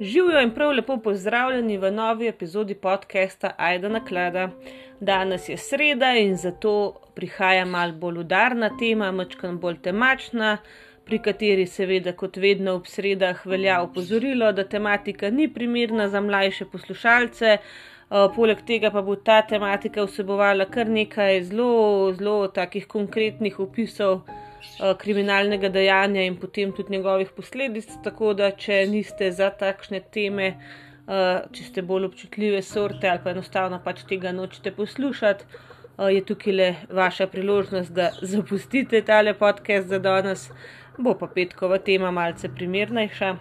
Živijo in prav lepo pozdravljeni v novi epizodi podcasta Aida na klada. Danes je sreda in zato prihaja mal bolj udarna tema, mačkan bolj temačna, pri kateri seveda kot vedno ob sredah velja opozorilo, da tematika ni primerna za mlajše poslušalce. Uh, poleg tega pa bo ta tematika vsebovala kar nekaj zelo, zelo takih konkretnih opisov kriminalnega dejanja in potem tudi njegovih posledic. Tako da, če niste za takšne teme, uh, če ste bolj občutljive sorte ali pa enostavno pač tega nočete poslušati, uh, je tukaj le vaša priložnost, da zapustite tale podcast za danes. Bo pa petkova tema malce primernejša.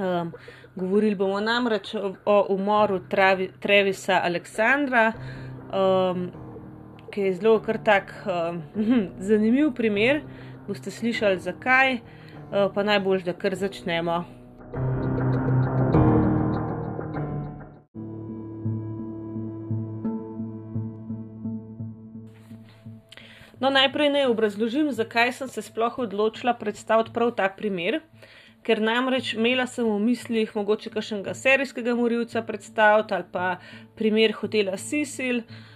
Um, Govorili bomo namreč o, o umoru Travi, Trevisa Aleksandra, um, ki je zelo kar tak um, zanimiv primer. Boste slišali, zakaj, uh, pa najbolj, da kar začnemo. No, najprej naj obrazložim, zakaj sem se sploh odločila predstaviti prav ta primer. Uh, ker namreč imela sem v mislih mogoče kakšnega serijskega morilca predstaviti ali pa primer hotela Sisil. Uh,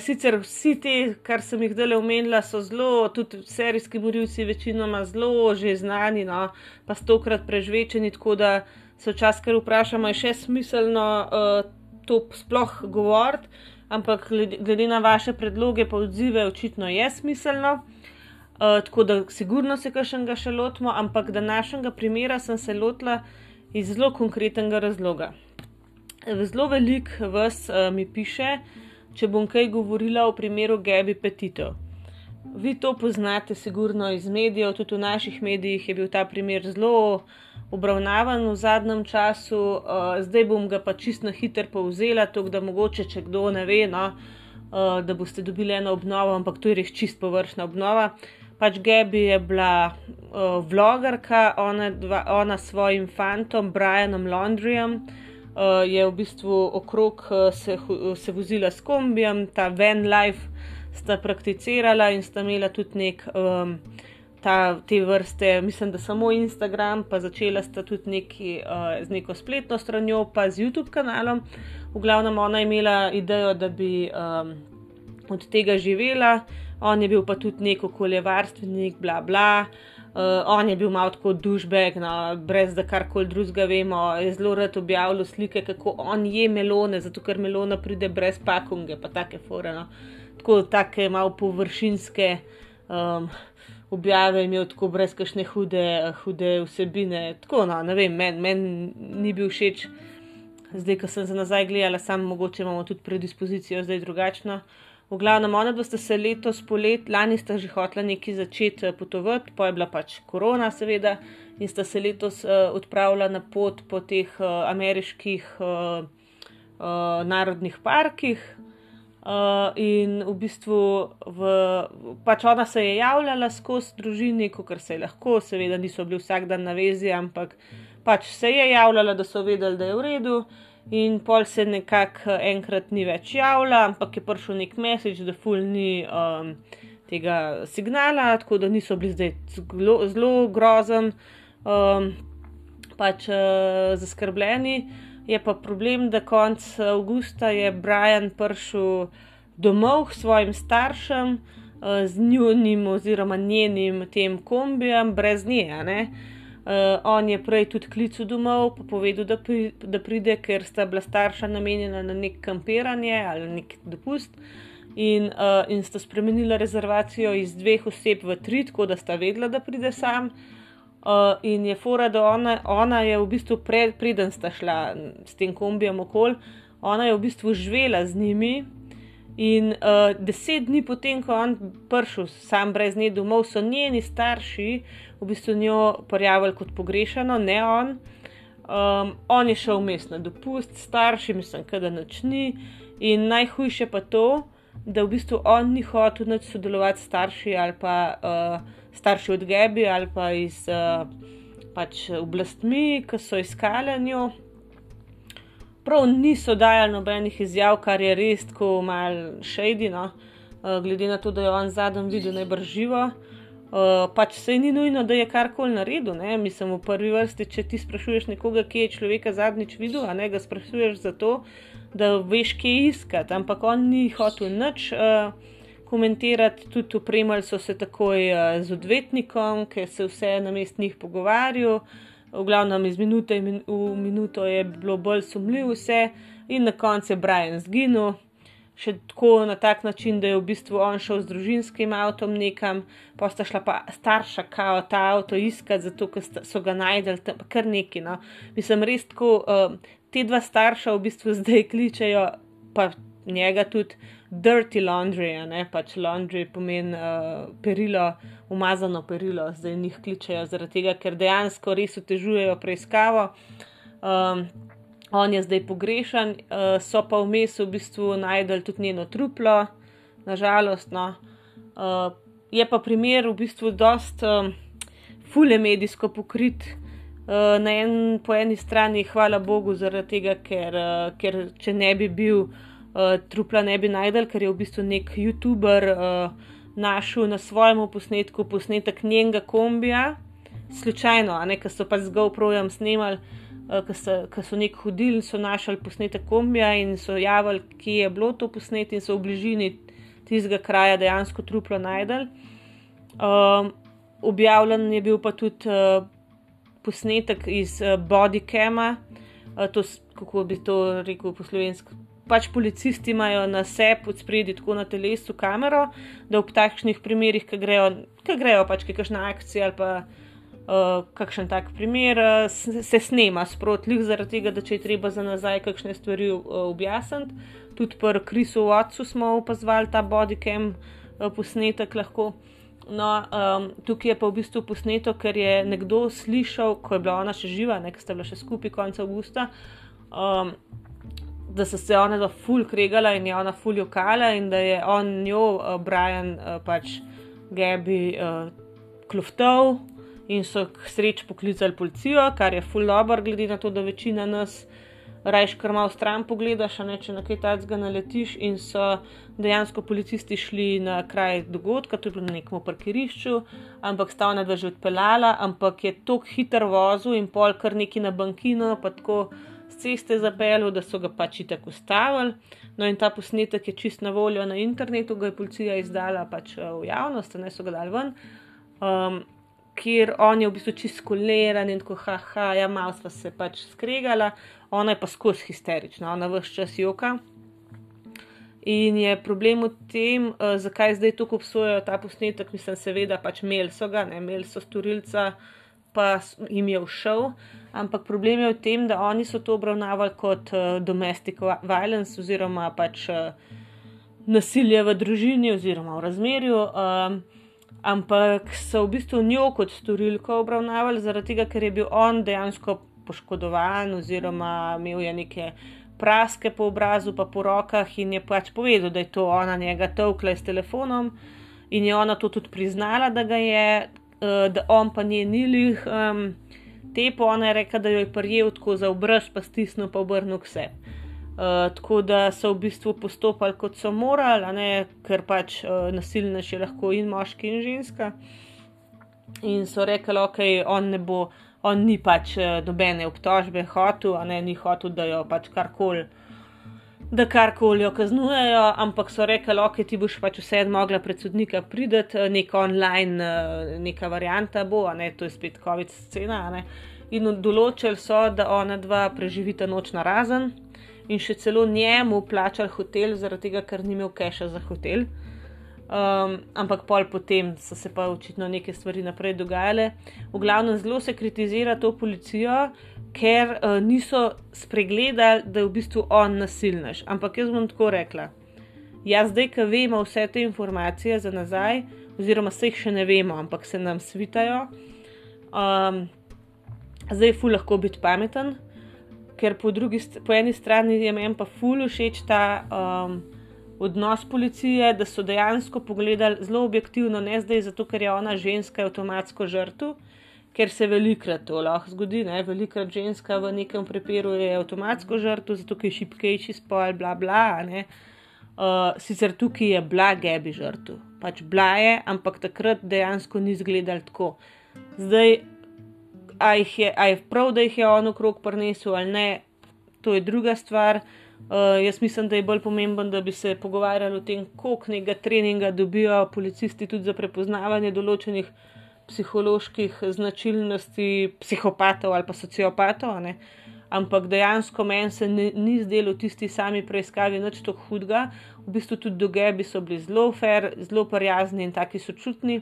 sicer vsi ti, kar sem jih dele omenila, so zelo, tudi serijski morilci, večinoma zelo že znani, no, pa stokrat prežvečeni, tako da se včasih kar vprašamo, je še smiselno uh, to sploh govoriti, ampak glede, na vaše predloge, pa odzive, očitno je smiselno. Eh, tako da, sigurno se kašnega še lotimo, ampak današnjega primera sem se lotila iz zelo konkretnega razloga. Zelo velik vas uh, mi piše, če bom kaj govorila o primeru Gabi Petito. Vi to poznate, sigurno iz medijev, tudi v naših medijih je bil ta primer zelo obravnavan v zadnjem času, uh, zdaj bom ga pa čisto na hiter povzela, tako da mogoče, če kdo ne ve, no, uh, da boste dobili eno obnovo, ampak to je res čist površna obnova. Pač Gabi je bila uh, ona, dva, ona s svojim fantom Brianom Laundryjem uh, je v bistvu okrog uh, se, se vozila s kombijem, ta van life sta prakticirala in sta imela tudi nek. Um, Ta, te vrste, mislim, da samo Instagram, pa začela sta tudi neki, uh, z neko spletno stranjo, pa z YouTube kanalom. V glavnem, ona je imela idejo, da bi um, od tega živela, on je bil pa tudi nek okoljevarstvenik, bla bla. Uh, on je bil malo kot dušbek, no, brez da karkoli drugega vemo. Je zelo rad objavljal slike, kako on je melone, zato ker melona pride brez pakunge, pa take foreno. Tako take malo površinske um, objave imel, tako brez kakšne hude, hude vsebine. Tako, no, ne vem, meni men ni bil všeč. Zdaj, ko sem se nazaj gledala, samo mogoče imamo tudi predispozicijo zdaj drugačno. V glavnem, ona dva sta se letos polet, lani sta že hotela nekaj začeti eh, potovati, pa je bila pač korona, seveda, in sta se letos uh, odpravila na pot po teh uh, ameriških uh, uh, narodnih parkih. Uh, in v bistvu, v, pač ona se je javljala skozi družini, kot se je lahko, seveda niso bili vsak dan na vezi, ampak pač se je javljala, da so vedeli, da je v redu. In pol se nekako enkrat ni več javila, ampak je prišel nek mesič, da ful ni um, tega signala, tako da niso bili zdaj zelo, zelo grozen, um, pač uh, zaskrbljeni. Je pa problem, da konc avgusta je Brian prišel domov k svojim staršem uh, z njunim oziroma njenim tem kombijem, brez nje. Uh, on je prej tudi klical domov, pa povedal, da, pri, da pride, ker sta bila starša namenjena na nek kampiranje ali nek dopust. In, uh, in sta spremenila rezervacijo iz dveh oseb v tri, tako da sta vedela, da pride sam. Uh, in je fora, da ona, ona je v bistvu pred, preden sta šla s tem kombijem okol, ona je v bistvu živela z njimi. In uh, deset dni potem, ko je on prišel sam brez nje domov, so njeni starši v bistvu njo prijavili kot pogrešano, ne on. Um, on je šel vmes na dopust, starši, mislim, da noč ni. In najhujše pa to, da v bistvu on ni hotel več sodelovati s starši ali pa uh, starši od Gebi ali pa iz uh, pač oblastmi, ki so iskali njo. Prav niso dajali nobenih izjav, kar je res tako malo šejdi, no? uh, glede na to, da je on zadnji videl najbrž živo. Uh, pač se ni nujno, da je karkoli naredil. Ne? Mislim, v prvi vrsti, če ti sprašuješ nekoga, ki je človeka zadnjič videl, a ne ga sprašuješ zato, da veš, kje iskati. Ampak on ni hotel nič uh, komentirati, tudi upremali so se takoj uh, z odvetnikom, ker se vse na mest njih pogovarjajo. V glavnem iz minute in v minuto je bilo bolj sumljivo vse, in na koncu je Brian zginil še tako na tak način, da je v bistvu on šel z družinskim avtom nekam, pa sta šla pa starša kao ta avto iskati, zato ker so ga najdel tam kar neki. No. Mislim, res tako, uh, te dva starša v bistvu zdaj kličejo, pa njega tudi dirty laundry, ne pač laundry pomeni uh, perilo, umazano perilo, zdaj njih kličejo zaradi tega, ker dejansko res otežujejo preiskavo. Um, on je zdaj pogrešan, uh, so pa vmes v bistvu najdel tudi njeno truplo, nažalost. No. Uh, je pa primer v bistvu dost um, fule medijsko pokrit. Uh, na en, po eni strani, hvala Bogu, zaradi tega, ker, uh, ker če ne bi bil, uh, trupla ne bi najdel, ker je v bistvu nek YouTuber uh, našel na svojem posnetku posnetek njenega kombija, slučajno, a ne, ker so pa z GoPro-jem snimali. Eh, ki so nek hodili, so našli posnetek kombija in so javili, kje je bilo to posnetek, in so v bližini tistega kraja dejansko truplo najdel. Um, objavljen je bil pa tudi uh, posnetek iz uh, bodycama, uh, to, kako bi to rekel po slovenski. Pač policisti imajo na sebi, od spredi, tako na telesu, kamero, da v takšnih primerih, ki grejo, ki grejo pač kakšna akcija ali pa uh, kakšen tak primer, uh, se snema sproti, zaradi tega, da če je treba za nazaj kakšne stvari uh, objasniti. Tudi pri Krisu Watsu smo opazovali ta bodycam uh, posnetek lahko. No, um, tukaj je pa v bistvu posneto, ker je nekdo slišal, ko je bila ona še živa, nekaj sta bila še skupaj konec avgusta, um, da so se ona dva ful kregala in je ona ful jokala in da je on njo, uh, Brian, uh, pač Gabi, uh, kluftal, in so k sreči poklicali policijo, kar je full dobro, glede na to, da večina nas rajš kar malo stran pogledaš, ne če na kaj tajnega naletiš. In so dejansko policisti šli na kraj dogodka, tudi na nekem parkirišču, ampak sta ona dva že odpeljala, ampak je tok hiter vozil in pol kar neki na bankino, pa tako ceste zapeljal, da so ga pač tako ustavili. No, in ta posnetek je čist na voljo na internetu, ga je policija izdala pač eh, v javnost, ne so ga dali ven. Um, kjer on je v bistvu čisto koleran in tako, haha, ja, malo sva se pač skregala, ona je pa skozi histerična, ona vse čas joka. In je problem v tem, uh, zakaj zdaj tako obsojajo ta posnetek, mislim, seveda pač imeli so ga, ne imeli so storilca, pa jim je všel. Ampak problem je v tem, da oni so to obravnavali kot uh, domestic violence oziroma pač uh, nasilje v družini oziroma v razmerju. Uh, ampak so v bistvu njo kot storilko obravnavali, zaradi tega, ker je bil on dejansko poškodovan, oziroma imel je neke praske po obrazu, pa po rokah in je pač povedal, da je to ona njega tovkla s telefonom in je ona to tudi priznala, da ga je, uh, da on pa nje nilih. Um, Te pa ona je rekla, da jo je prijel tako za obraz, pa stisnil pa obrnil vse. Uh, tako da so v bistvu postopali kot so morali, ne, ker pač uh, nasilnež je lahko in moški, in ženska. In so rekli, ok, on ne bo, on ni pač uh, dobene obtožbe hotel, ne ni hotel, da jo pač karkoli. Da karkoli jo kaznujejo, ampak so rekli, ok, ti boš pač vse mogla pred sodnika prideti, neka online, neka varianta bo, ne to je spet COVID scena. In določili so, da ona dva preživita noč na razen in še celo njemu plačali hotel, zaradi tega, ker ni imel keša za hotel. Um, ampak pol potem so se pa očitno neke stvari naprej dogajale. V glavnem zelo se kritizira to policijo, ker uh, niso spregledali, da je v bistvu on nasilnež. Ampak jaz bom tako rekla. Jaz zdaj, ki vemo vse te informacije za nazaj, oziroma se jih še ne vemo, ampak se nam svitajo, um, zdaj fu lahko biti pameten ker po, drugi, po eni strani je meni pa fully všeč ta um, odnos policije, da so dejansko pogledali zelo objektivno, ne zdaj zato, ker je ona ženska avtomatsko žrtev, ker se velikrat to lahko zgodi, ne velikrat ženska v nekem preperu je avtomatsko žrtev, zato je šipkejši spol, bla bla. Ne. Uh, sicer tukaj je bila gebi žrtev, pač blaje, ampak takrat dejansko ni izgledal tako. Zdaj, a, je, a je prav, da jih je on okrog prinesel ali ne, to je druga stvar. Uh, jaz mislim, da je bolj pomemben, da bi se pogovarjali o tem, koliko nekega treninga dobijo policisti tudi za prepoznavanje določenih psiholoških značilnosti psihopatov ali pa sociopatov. Ne? Ampak dejansko meni se ni, ni zdelo v tisti sami preiskavi nič tako hudega. V bistvu tudi dogebi so bili zelo fair, zelo prijazni in taki sočutni.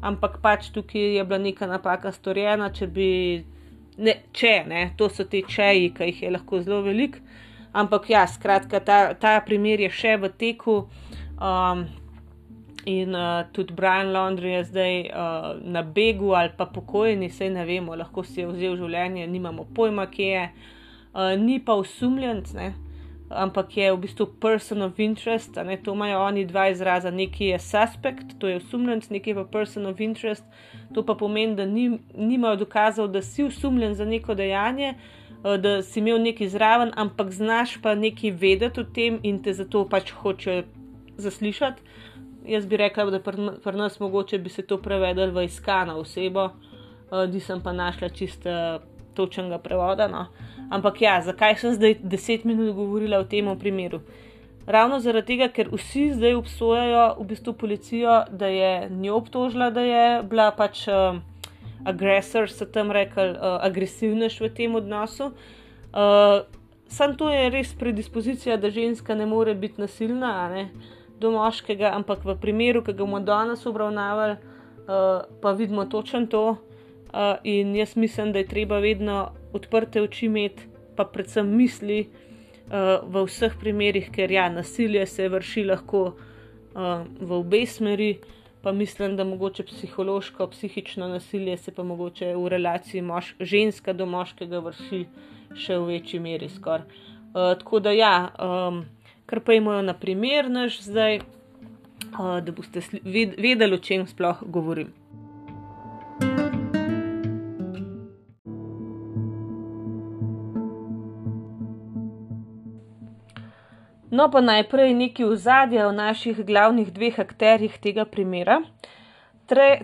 Ampak pač tukaj je bila neka napaka storjena, če bi. Ne, če, ne, to so te čeji, ki jih je lahko zelo velik. Ampak ja, skratka, ta, ta primer je še v teku. Um, In uh, tudi Brian Laundry je zdaj uh, na begu ali pa pokojni, sej ne vemo, lahko si je vzel življenje, nimamo pojma, kje je. Uh, ni pa usumljen, ampak je v bistvu person of interest, ne, to imajo oni dva izraza, neki je suspect, to je usumljen, neki je pa person of interest. To pa pomeni, da ni, nimajo dokazov, da si usumljen za neko dejanje, uh, da si imel neki zraven, ampak znaš pa nekaj vedeti o tem in te zato pač hoče zaslišati jaz bi rekla, da pri pr nas mogoče bi se to prevedel v iskano osebo, uh, nisem pa našla čist uh, točnega prevoda. No. Ampak ja, zakaj sem zdaj deset minut govorila o tem primeru? Ravno zaradi tega, ker vsi zdaj obsojajo v bistvu policijo, da je njo obtožila, da je bila pač uh, agresor, so tam rekli, uh, agresivnež v tem odnosu. Uh, Sam to je res predispozicija, da ženska ne more biti nasilna. Ne? Uh, do moškega, ampak v primeru, ki ga bomo danes obravnavali, uh, pa vidimo točno to. Uh, in jaz mislim, da je treba vedno odprte oči imeti, pa predvsem misli uh, v vseh primerih, ker ja, nasilje se vrši lahko uh, v obe smeri. Pa mislim, da mogoče psihološko, psihično nasilje se pa mogoče v relaciji mož, ženska do moškega vrši še v večji meri. Uh, tako da ja. Um, kar pa imajo na primer naš zdaj, da boste vedeli, o čem sploh govorim. No, pa najprej nekaj ozadja o naših glavnih dveh akterjih tega primera.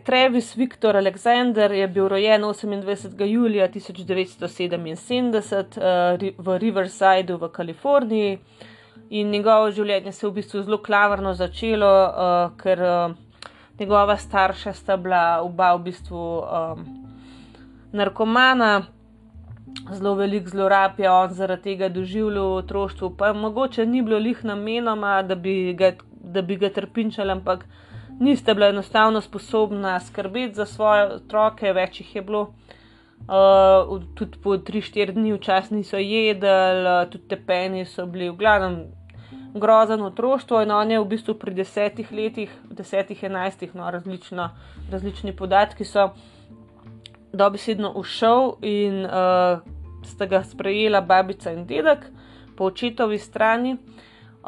Travis Viktor Alexander je bil rojen 28. julija 1977 v Riversideu v Kaliforniji. In njegovo življenje se je v bistvu zelo klavrno začelo, uh, ker uh, njegova starša sta bila oba v bistvu um, narkomana, zelo velik zlorab je on zaradi tega doživljal v otroštvu. Pa mogoče ni bilo lih namenoma, da bi ga, da bi ga trpinčali, ampak niste bila enostavno sposobna skrbeti za svoje otroke, več jih je bilo. Uh, tudi po 3-4 dni včasih niso jedli, tudi tepeni so bili, v glavnem, grozen otroštvo in on je v bistvu pri desetih letih, desetih, enajstih, no, različno, različni podatki so dobesedno ušel in uh, sta ga sprejela babica in dedek po očetovi strani.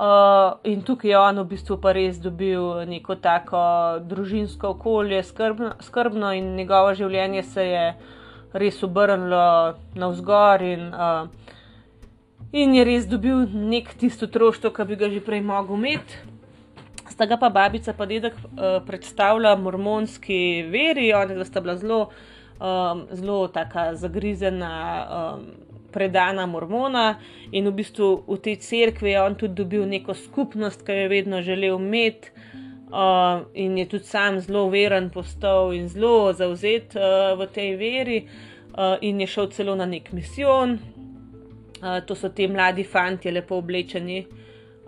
Uh, in tukaj je on v bistvu pa res dobil neko tako družinsko okolje, skrbno, skrbno in njegovo življenje se je res obrnilo navzgor in uh, in je res dobil nek tisto otroštvo, ki bi ga že prej mogel imeti. Sta ga pa babica in dedek uh, predstavlja mormonski veri, oni sta bila zelo, um, zelo tako zagrizena. Um, Predana mormona in v bistvu v tej cerkvi je on tudi dobil neko skupnost, ki jo je vedno želel imeti, uh, in je tudi sam zelo veren postal in zelo zauzet uh, v tej veri, uh, in je šel celo na nek misijon, Uh, to so ti mladi fanti, lepo oblečeni.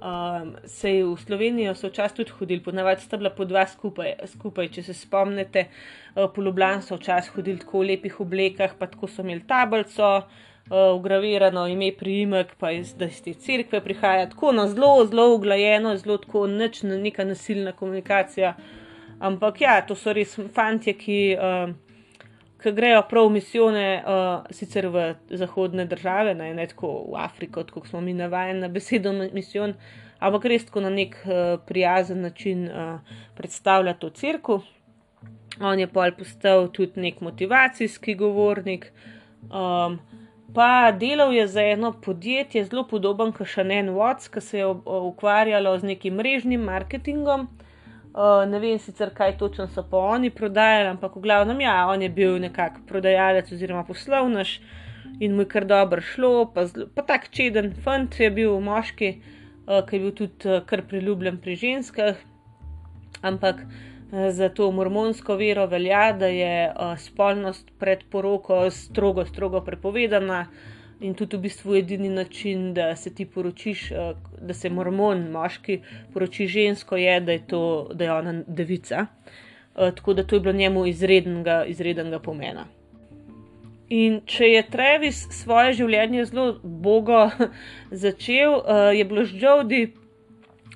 Um, sej v Slovenijo so včasih tudi hodili, ponavadi sta bila po dva skupaj. skupaj. Če se spomnite, uh, po Ljubljani so včasih hodili tako v lepih oblekah, pa tako so imeli tablico, uh, ugravirano ime, priimek, pa iz, iz te cerkve prihaja tako na zelo, zelo uglajeno, zelo tako neč, neka nasilna komunikacija. Ampak ja, to so res fanti, ki. Uh, ki grejo prav misijone, uh, sicer v zahodne države, ne, ne tako v Afriko, kot smo mi navajeni na besedo misijon, ampak res tako na nek uh, prijazen način uh, predstavlja to crkvu. On je pa postal tudi nek motivacijski govornik. Um, pa delal je za eno podjetje, zelo podoben kot Šanen Watts, ki se je ukvarjalo z nekim mrežnim marketingom. Uh, ne vem sicer, kaj točno so pa oni prodajali, ampak v glavnem, ja, on je bil nekako prodajalec oziroma poslovnež in mu je kar dobro šlo, pa, zlo, pa tak čeden fant je bil moški, uh, ki je bil tudi uh, kar priljubljen pri ženskah. Ampak uh, za to mormonsko vero velja, da je uh, spolnost pred poroko strogo, strogo prepovedana in tudi v bistvu edini način, da se ti poročiš, eh, da se mormon, moški, poroči žensko, je, da je, to, da je ona devica. Eh, tako da to je bilo njemu izrednega, izrednega pomena. In če je Travis svoje življenje zelo bogo začel, eh, je bilo z Jodi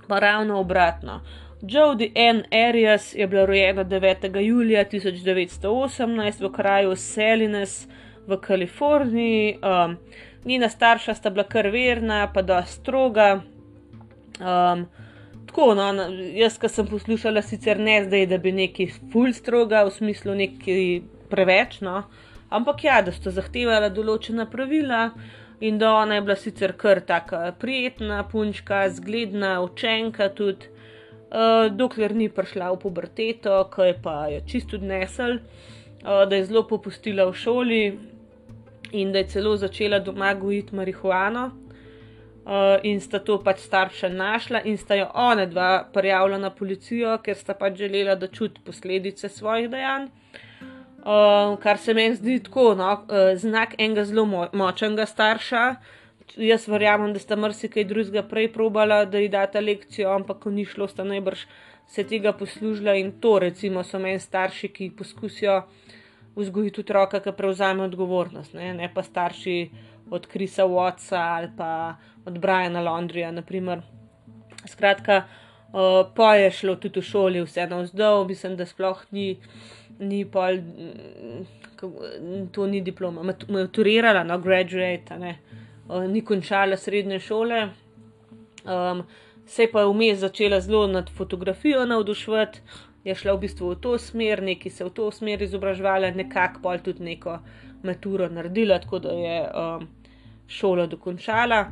pa ravno obratno. Jodi N. Arias je bila rojena 9. julija 1918 v kraju Selines v Kaliforniji. Um, njena starša sta bila kar verna, pa da stroga. Um, tako, no, jaz, ki sem poslušala, sicer ne zdaj, da bi neki ful stroga, v smislu neki preveč, no, ampak ja, da so zahtevala določena pravila. In da ona je bila sicer kar tako prijetna, punčka, zgledna, učenka tudi, uh, dokler ni prišla v puberteto, ki je pa jo čisto odnesel, uh, da je zelo popustila v šoli, in da je celo začela doma gojiti marihuano. Uh, in sta to pač starša našla, in sta jo ona dva prijavila na policijo, ker sta pač želela, da čuti posledice svojih dejanj. Uh, kar se meni zdi tako, no, uh, znak enega zelo mo močnega starša. Jaz verjamem, da sta marsikaj drugega prej probala, da ji data lekcijo, ampak ko ni šlo, sta najbrž se tega poslužila in to, recimo, so meni starši, ki poskusijo vzgojiti otroka, ki prevzame odgovornost, ne, ne pa starši od Krisa Watsa ali pa od Briana Laundrija. Naprimer. Skratka, uh, pa je šlo tudi v šoli, vse na vzdolj, mislim, da sploh ni, ni pol, to ni diploma, maturirala, no, graduate, ne, uh, ni končala srednje šole. Um, Se je pa vmes začela zelo nad fotografijo navduševati, je šla v bistvu v to smer, neki se v to smer izobraževala, nekako pa tudi neko maturo naredila, tako da je um, šolo dokončala.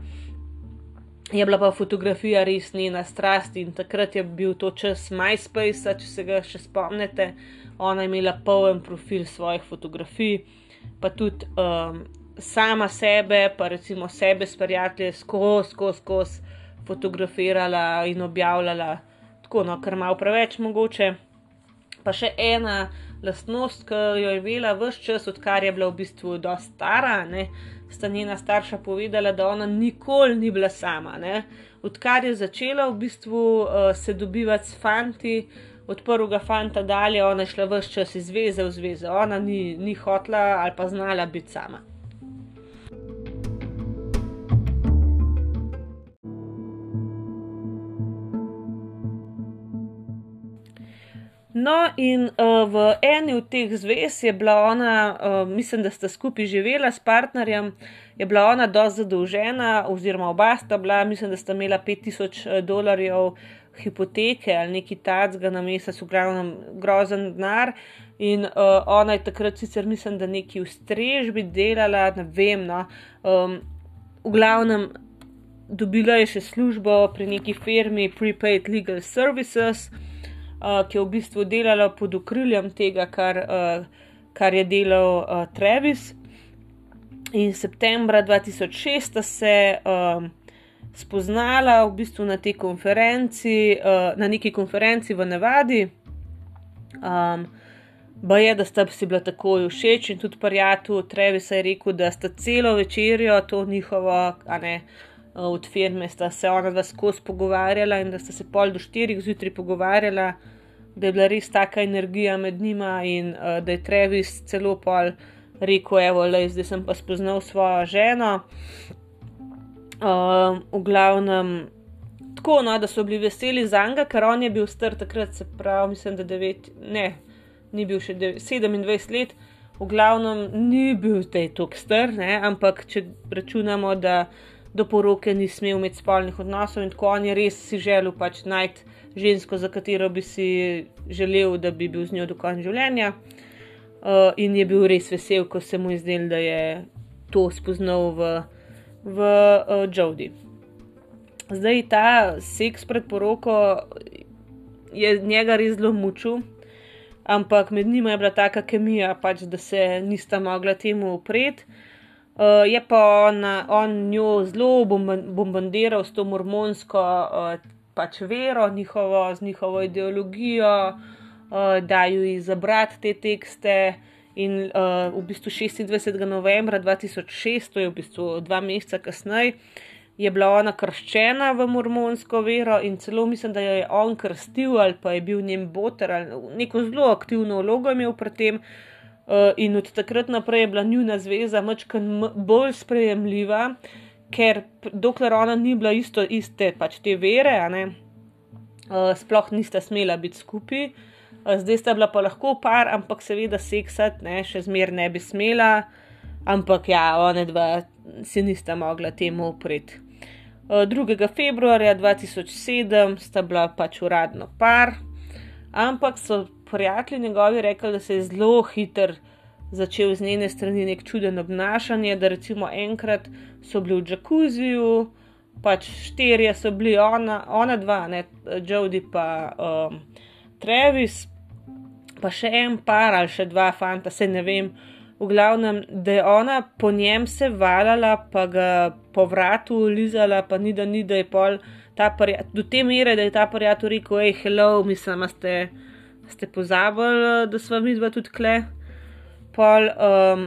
Je bila pa fotografija res njena strast in takrat je bil to čas MySpace, če se ga še spomnite. Ona je imela poln profil svojih fotografij, pa tudi um, sama sebe, pa recimo sebe s prijatelji, skozi, skozi, skozi fotografirala in objavljala tako, no, kar malo preveč mogoče. Pa še ena lastnost, ki jo je imela vse čas, odkar je bila v bistvu dosta stara, ne, sta njena starša povedala, da ona nikoli ni bila sama. Ne. Odkar je začela v bistvu uh, se dobivati s fanti, od prvega fanta dalje, ona je šla vse čas iz zveze v zveze, ona ni, ni hotla ali pa znala biti sama. No, in uh, v eni od teh zvez je bila ona, uh, mislim, da sta skupaj živela s partnerjem, je bila ona dosti zadolžena, oziroma oba sta bila, mislim, da sta imela 5000 dolarjev hipoteke ali neki tacga na mesec, v glavnem grozen denar. In uh, ona je takrat sicer, mislim, da neki v strežbi delala, ne vem, no, um, v glavnem. Dobila je še službo pri neki firmi Prepaid Legal Services, uh, ki je v bistvu delala pod okriljem tega, kar, uh, kar je delal uh, Travis. In septembra 2006 sta se um, spoznala v bistvu na tej konferenci, uh, na neki konferenci v Nevadi. Um, Ba je, da sta si bila tako všeč in tudi prijatelj Travis je rekel, da sta celo večerjo to njihovo, a ne od firme, sta se ona dva skozi pogovarjala in da sta se pol do štirih zjutraj pogovarjala da je bila res taka energija med njima in uh, da je Travis celo pol rekel: Evo, le, zdaj sem pa spoznal svojo ženo. Uh, v glavnem, tako no, da so bili veseli za njega, ker on je bil star takrat, se pravi, mislim, da devet, ne, ni bil še 27 let. V glavnem ni bil tej tok star, ne, ampak če računamo, da do poroke ni smel imeti spolnih odnosov in tako on je res si želel pač najti žensko, za katero bi si želel, da bi bil z njo do konca življenja. Uh, in je bil res vesel, ko se mu je zdelo, da je to spoznal v, v uh, Jodi. Zdaj ta seks pred poroko je njega res zelo mučil, ampak med njima je bila taka kemija, pač, da se nista mogla temu upreti. Uh, je pa on, on njo zelo bombardiral s to mormonsko uh, pač vero, njihovo, z njihovo ideologijo, uh, da ju izabrati te tekste. In uh, v bistvu 26. novembra 2006, to je v bistvu dva meseca kasneje, je bila ona krščena v mormonsko vero in celo mislim, da jo je on krstil ali pa je bil njen boter ali neko zelo aktivno vlogo imel pri tem. Uh, in od takrat naprej je bila njuna zveza mačkan bolj sprejemljiva, ker dokler ona ni bila isto, iste pač te vere, uh, sploh nista smela biti skupaj. Uh, zdaj sta bila pa lahko par, ampak seveda seksati, ne, še zmer ne bi smela, ampak ja, one dva si nista mogla temu upreti. 2. februarja 2007 sta bila pač uradno par, ampak so prijatelji njegovi rekli, da se je zelo hiter začel z njene strani nek čuden obnašanje, da recimo enkrat so bili v džakuziju, pač štirje so bili, ona, ona dva, ne, Jodi pa um, Travis, pa še en par ali še dva fanta, se ne vem v glavnem, da je ona po njem se valjala, pa ga po vratu lizala, pa ni da ni, da je pol ta prijatelj, do te mere, da je ta prijatelj rekel: hej, hello, mislim, ste, ste pozabili, da smo mi dva tudi kle. Pol um,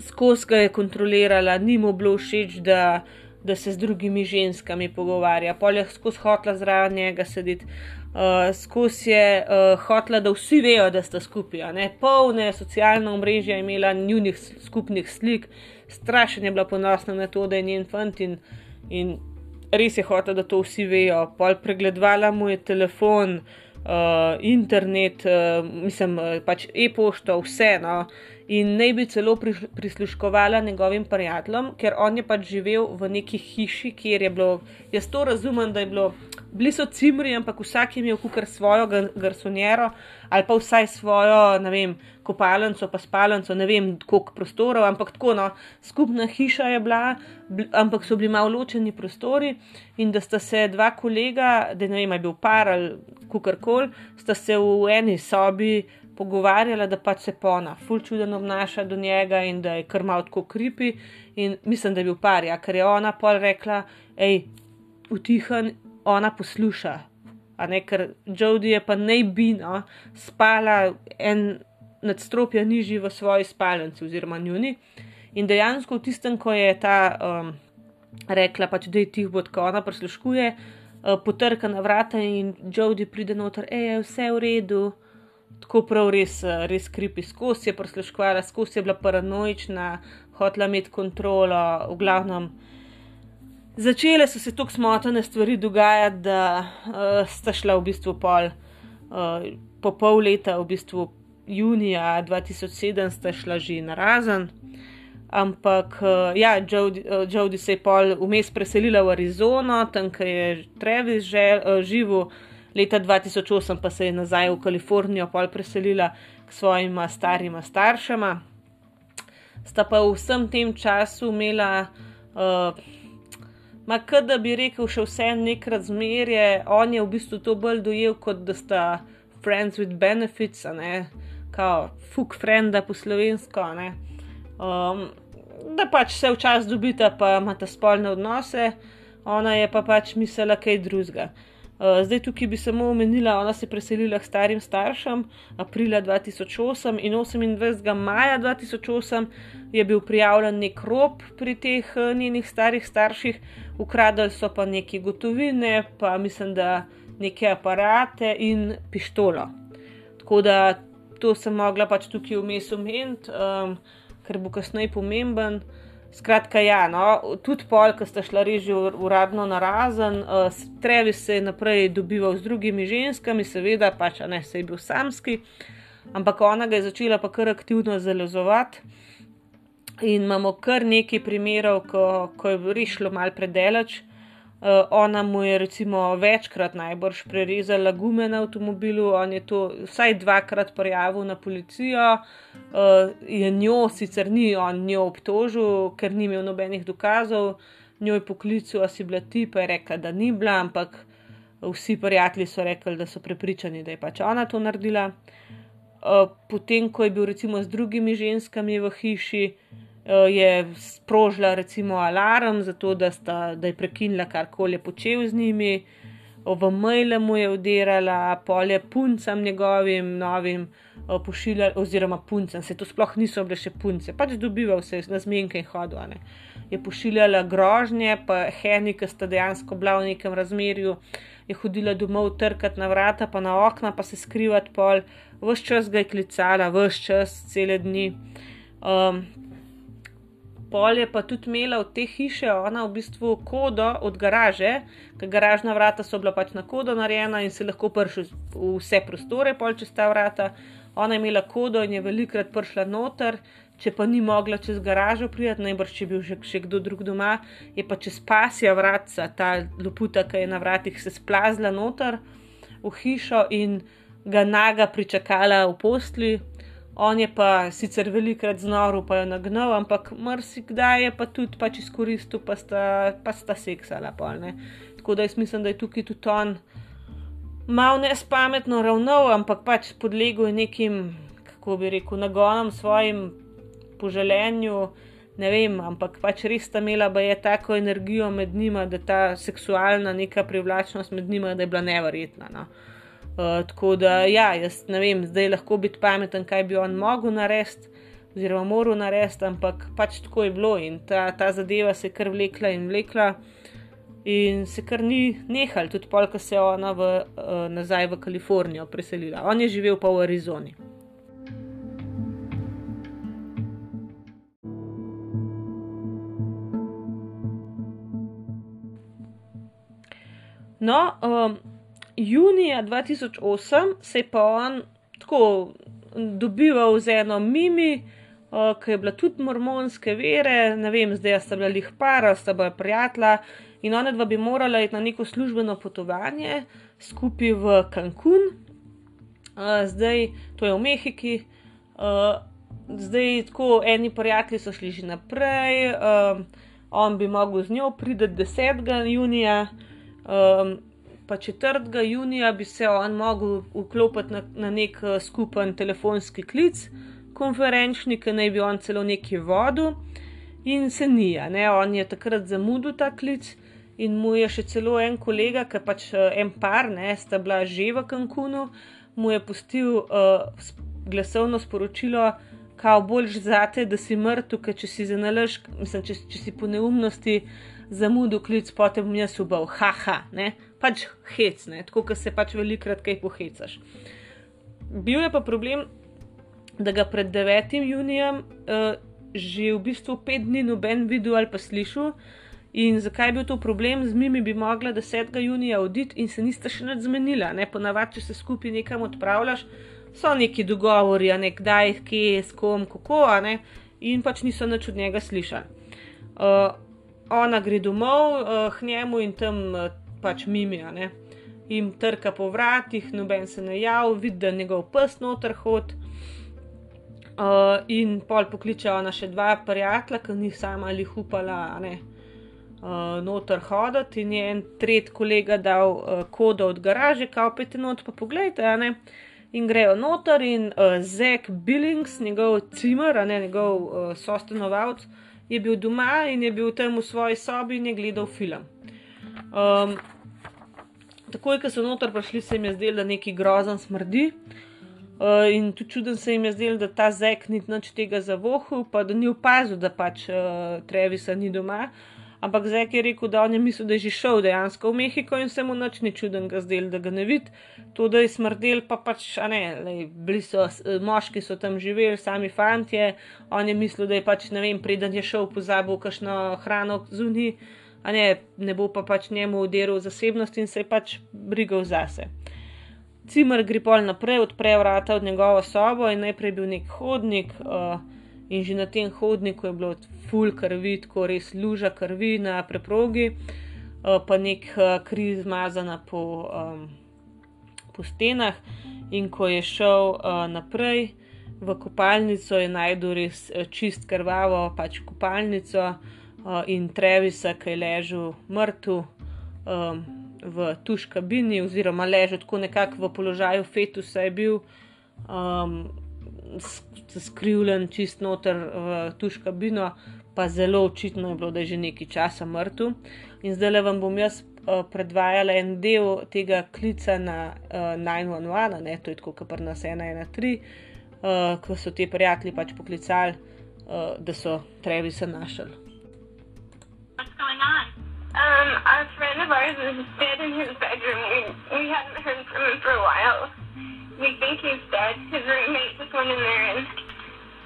skozi ga je kontrolirala, ni mu bilo všeč, da, da se z drugimi ženskami pogovarja, pol je skozi hotla zraven njega sedeti uh, skozi je uh, hotla, da vsi vejo, da sta skupaj. Polne socialne mreže je imela njunih skupnih slik, strašen je bila ponosna na to, da je njen fant in, in res je hotla, da to vsi vejo. Pol pregledovala mu je telefon, uh, internet, uh, mislim, uh, pač e-pošto, vse. No? In naj bi celo prisluškovala njegovim prijateljem, ker on je pač živel v neki hiši, kjer je bilo, jaz to razumem, da je bilo bili so cimri, ampak vsak je imel kukar svojo garsonjero ali pa vsaj svojo, ne vem, kopalnico, pa spalnico, ne vem, koliko prostorov, ampak tako, no, skupna hiša je bila, ampak so bili malo ločeni prostori in da sta se dva kolega, da ne vem, je bil par ali kukar kol, sta se v eni sobi. Pogovarjala, da pač se pona, ful čuden obnaša do njega in da je kar malo tako kripi. In mislim, da je bil par, ja, ker je ona pol rekla, hej, utihan ona posluša. Ne, ker Jodi je pa naj bi no, spala en nadstropje nižji v svoji spalnici, oziroma njuni. In dejansko v tistem, ko je ta um, rekla, pač, da je tih bod, ko ona prisluškuje, uh, potrka na vrata in Jodi pride noter, je vse v redu. Tako prav res, res kripi skozi je prisluškovala, skozi je bila paranoična, hotla imeti kontrolo, v glavnem začele so se tako smotane stvari dogajati, da uh, sta šla v bistvu pol, uh, po pol leta, v bistvu junija 2007, sta šla že na razen. Ampak, uh, ja, Jodi, uh, Jodi se je pol vmes preselila v Arizono, tam je Travis že uh, živel, leta 2008 pa se je nazaj v Kalifornijo pol preselila k svojima starima staršema. Sta pa v vsem tem času imela uh, Ma kaj da bi rekel, še vse nek razmerje, on je v bistvu to bolj dojel kot da sta friends with benefits, ne, kao fuck frenda po slovensko, ne. Um, da pač se včasih dobita, pa imata spolne odnose, ona je pa pač mislila kaj drugega. Uh, zdaj tukaj bi samo omenila, ona se je preselila k starim staršem aprila 2008 in 28. maja 2008 je bil prijavljen nek rob pri teh uh, njenih starih starših, ukradali so pa neke gotovine, pa mislim, da neke aparate in pištolo. Tako da to sem mogla pač tukaj vmes omeniti, um, ker bo kasneje pomemben. Skratka, ja, no, tudi pol, ki sta šla reži uradno na razen, uh, Trevi se je naprej dobival z drugimi ženskami, seveda, pač ne, se je bil samski, ampak ona ga je začela pa kar aktivno zalezovati. In imamo kar nekaj primerov, ko, ko je rešilo malo predelač. Uh, ona mu je recimo večkrat najbrž prerezala gume na avtomobilu, on je to vsaj dvakrat prijavil na policijo, uh, je njo, sicer ni on njo obtožil, ker ni imel nobenih dokazov, njo je poklical, si bila ti, pa je rekla, da ni bila, ampak Vsi prijatelji so rekli, da so prepričani, da je pač ona to naredila. Uh, potem, ko je bil recimo z drugimi ženskami v hiši, uh, je sprožila recimo alarm, zato da, sta, da je prekinila karkoli počel z njimi, v maile mu je udirala, polje puncem njegovim novim uh, pošiljala, oziroma puncem, se to sploh niso bile še punce, pač dobival se na zmenke in hodil. Je pošiljala grožnje, pa Henny, ki sta dejansko bila v nekem razmerju, je hodila domov trkati na vrata, pa na okna, pa se skrivati pol vse čas ga je klicala, vse čas, cele dni. Um, pol je pa tudi imela od te hiše, ona v bistvu kodo od garaže, ker garažna vrata so bila pač na kodo narejena in se lahko pršil v vse prostore, pol čez ta vrata. Ona je imela kodo in je velikrat prišla noter, če pa ni mogla čez garažo priti, najbrž če bi bil še, še kdo drug doma, je pa čez pasja vratca, ta loputa, ki je na vratih se splazila noter v hišo in ga naga pričakala v postli, on je pa sicer velikrat znoril, pa jo nagnal, ampak marsikdaj je pa tudi pač izkoristil, pa sta, pa sta seksala. Pol, Tako da jaz mislim, da je tukaj tudi on malo nespametno ravnal, ampak pač podlegel nekim, kako bi rekel, nagonom svojim poželenju. Ne vem, ampak pač res sta imela, da je tako energijo med njima, da ta seksualna neka privlačnost med njima, da je bila neverjetna. No. Uh, tako da, ja, jaz ne vem, zdaj lahko biti pameten, kaj bi on mogel narediti, oziroma moral narediti, ampak pač tako je bilo in ta, ta zadeva se je kar vlekla in vlekla. In se kar ni nehal, tudi polka se je ona v, uh, nazaj v Kalifornijo preselila. On je živel pa v Arizoni. No, um, junija 2008 se je pa on tako dobival z eno mimi, uh, ki je bila tudi mormonske vere, ne vem, zdaj sta bila jih para, sta bila prijatelja in ona dva bi morala iti na neko službeno potovanje skupaj v Cancun, uh, zdaj to je v Mehiki. Uh, zdaj, tako eni prijatelji so šli že naprej, um, on bi mogel z njo priti 10. junija, um, pa 4. junija bi se on mogel vklopiti na, na nek uh, skupen telefonski klic, konferenčni, ki naj bi on celo neki vodil, in se ni, ne, on je takrat zamudil ta klic. In mu je še celo en kolega, ki pač uh, en par, ne, sta bila že v Cancunu, mu je pustil uh, glasovno sporočilo, kao boljš zate, da si mrtev, ker če si zanalaš, mislim, če, če si po neumnosti zamudil klic, potem bom jaz ubal, haha, ne pač hec, ne? tako da se pač velikrat kaj pohecaš. Bil je pa problem, da ga pred 9. junijem uh, že v bistvu pet dni noben videl ali pa slišal. In zakaj je bil to problem, z njimi bi mogla 10. junija oditi in se nista še nad zmenila. Ne? Ponavadi, če se skupaj nekam odpravljaš, so neki dogovori, ne kdaj, kje, s kom, kako, in pač niso nič od njega slišali. Uh, ona gre domov uh, k njemu in tam uh, pač mimijo. Ne? In trka po vratih, noben se ne javi, vidi, da je njegov pes noter hod. Uh, in pol pokličejo na še dva prijatelja, ki ni sama ali upala ne, uh, noter hoditi. In je en tretji kolega dal uh, kodo od garaže, kao pete not, pa pogledajte. In grejo noter, in uh, Zek Billings, njegov cimer, ne njegov uh, sostanovalec, je bil doma in je bil tam v svoji sobi in je gledal film. Um, takoj, ko so noter prišli, se jim je zdelo, da neki grozen smrdi. Uh, in tudi čuden se jim je zdelo, da ta zek ni nič tega zavohal, pa da ni opazil, da pač uh, Trevisa ni doma. Ampak zek je rekel, da on je mislil, da je že šel dejansko v Mehiko in se mu nič ni čuden ga zdel, da ga ne vidi. To, da je smrdel, pa pač, a ne, lej, bili so moški, so tam živeli, sami fantje. On je mislil, da je pač, ne vem, preden je šel pozabil kakšno hrano zunaj ne, ne bo pa pač njemu uderil zasebnost in se je pač brigal zase. Cimer gre pol naprej, odpre vrata od njegovo sobo in najprej bil nek hodnik, uh, in že na tem hodniku je bilo full krvi, tako res luža krvi na preprogi, uh, pa nek uh, kri zmazana po, um, po stenah. In ko je šel uh, naprej v kopalnico, je najdel res čist krvavo, pač kopalnico uh, in Trevisa, ki je ležal mrtev, um, v tuš kabini, oziroma ležal tako nekako v položaju fetusa, je bil um, skrivljen čist noter v tuš kabino, pa zelo očitno je bilo, da je že nekaj časa mrtev. In zdaj le vam bom jaz uh, predvajala en del tega klica na uh, 911, ne, to je tako, kar nas 113, uh, ko so ti prijatelji pač poklicali, uh, da so Trevisa našli. What's going on? Um, a friend of ours is dead in his bedroom. We, we hadn't heard from him for a while. We think he's dead. His roommate just went in there and,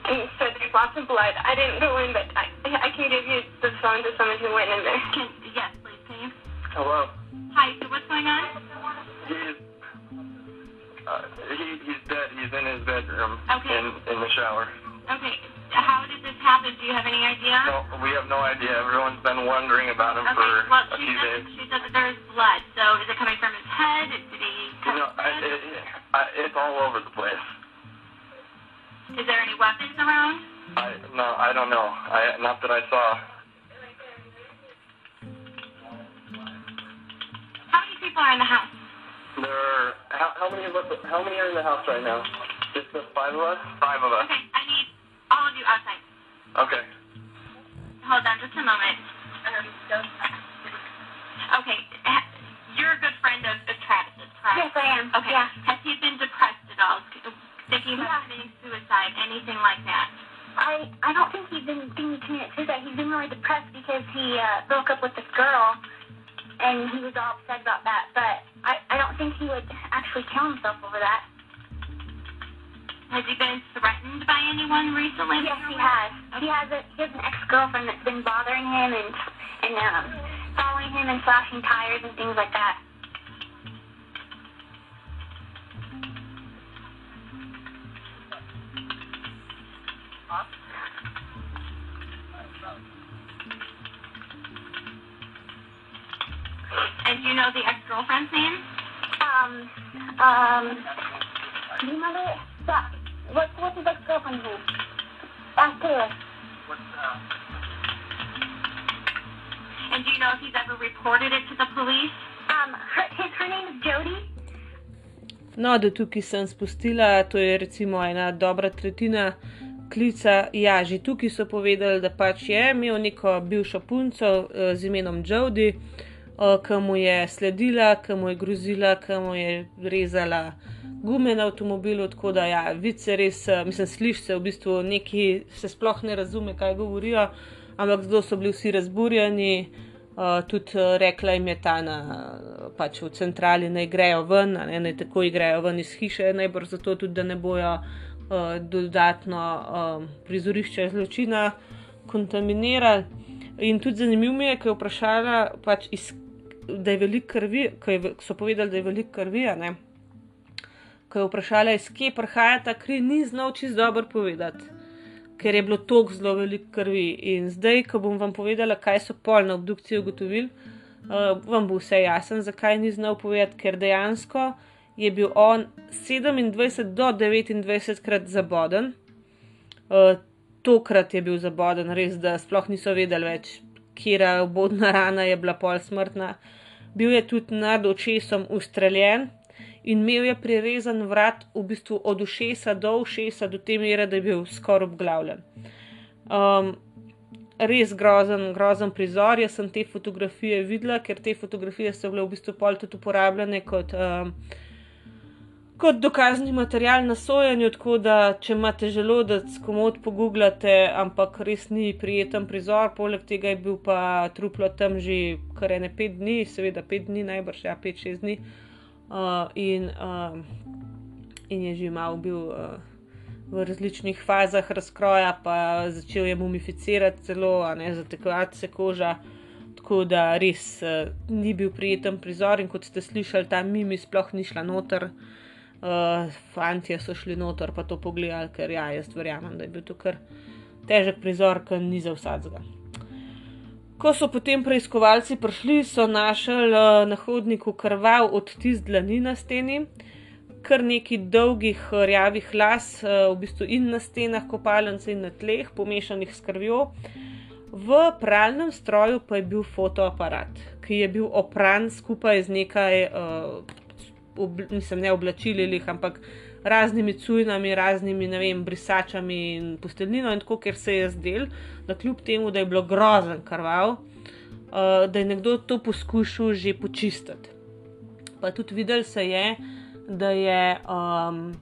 and said there's lots of blood. I didn't go in, but I, I can give you the phone to someone who went in there. Can, yes, please, can you? Hello. Hi, so what's going on? He's uh, he, he's dead. He's in his bedroom Okay. in in the shower. Okay, how did this happen? Do you have any idea? No, we have no idea. Everyone's been wondering about him Okay, for well, a few said, days. she said that there's blood, so is it coming from his head? Did he cut No, his I, head? it, I, it's all over the place. Is there any weapons around? I no, I don't know. I not that I saw. How many people are in the house? There are how, how many of us? How many are in the house right now? Just the five of us. Five of us. Okay, I need all of you outside. Okay. Hold on just a moment. Okay, you're a good friend of, of Travis's, correct? Yes, I am. Okay. Yeah. Has he been depressed at all? Thinking about Yeah. committing suicide, anything like that? I I don't think he's been thinking to commit suicide. He's been really depressed because he uh, broke up with this girl, and he was all upset about that. But I I don't think he would actually kill himself over that. Has he been threatened by anyone recently? Yes, he has. He has a he has an ex girlfriend that's been bothering him and and um following him and slashing tires and things like that. And do you know the ex-girlfriend's name? Um um. Do you that? What's what's his ex girlfriend's name? Ask Taylor. And do you know if he's ever reported it to the police? Um, her, his her name is Jody. No, da tukaj sem spustila, to je recimo ena dobra tretjina klica. Ja, že tukaj so povedali, da pač je imel neko bivšo punco eh, z imenom Jody, eh, ki mu je sledila, ki mu je grozila, ki mu je rezala gume na avtomobilu. Tako da, ja, vid se res, eh, mislim, slišiš se v bistvu neki, se sploh ne razume, kaj govorijo, ampak zelo so bili vsi razburjeni. Uh, tudi uh, rekla jim je ta na, pač v centrali, naj grejo ven, ne, naj takoj grejo ven iz hiše, najbrž zato tudi, da ne bojo uh, dodatno um, prizorišče zločina kontaminirali. In tudi zanimivo mi je, ker je vprašala, pač iz, da je veliko krvi, v- so povedali, da je veliko krvi, ne. Ko je vprašala, iz kje prihaja ta kri, ni znal čist dobro povedati ker je bilo tako zelo veliko krvi. In zdaj, ko bom vam povedala, kaj so pol na obdukciji ugotovili, uh, vam bo vse jasno, zakaj ni znal povedati, ker dejansko je bil on 27 do 29 krat zaboden. Uh, tokrat je bil zaboden, res, da sploh niso vedeli več, kera obodna rana je bila pol smrtna. Bil je tudi nad očesom ustreljen in imel je prirezan vrat v bistvu od ušesa do ušesa, do te mere, da je bil skoraj obglavljen. Um, res grozen, grozen prizor. Jaz sem te fotografije videla, ker te fotografije so bile v bistvu pol tudi uporabljene kot, um, kot dokazni material na sojenju, tako da če imate želodec, komod pogooglate, ampak res ni prijeten prizor. Poleg tega je bil pa truplo tam že kar ene pet dni, seveda pet dni, najbrž ja, pet, šest dni. Uh, in, um, in je že malo bil uh, v različnih fazah razkroja, pa začel je mumificirati celo, a ne zatekovati se koža. Tako da res uh, ni bil prijeten prizor, in kot ste slišali, ta mimi sploh ni šla noter. Uh, fantje so šli noter, pa to pogledali, ker ja, jaz verjamem, da je bil to kar težek prizor, ki ni za vsadzga. Ko so potem preiskovalci prišli, so našli uh, na hodniku krvav odtis dlani na steni, kar nekaj dolgih uh, rjavih las, uh, v bistvu in na stenah kopalnice in na tleh, pomešanih s krvjo. V pralnem stroju pa je bil fotoaparat, ki je bil opran skupaj z nekaj, uh, ob, mislim, ne oblačili, lih, ampak raznimi cujnami, raznimi, ne vem, brisačami in posteljnino, in tako, ker se je zdel, da kljub temu, da je bilo grozen krval, uh, da je nekdo to poskušal že počistiti. Pa tudi videl se je, da je, um,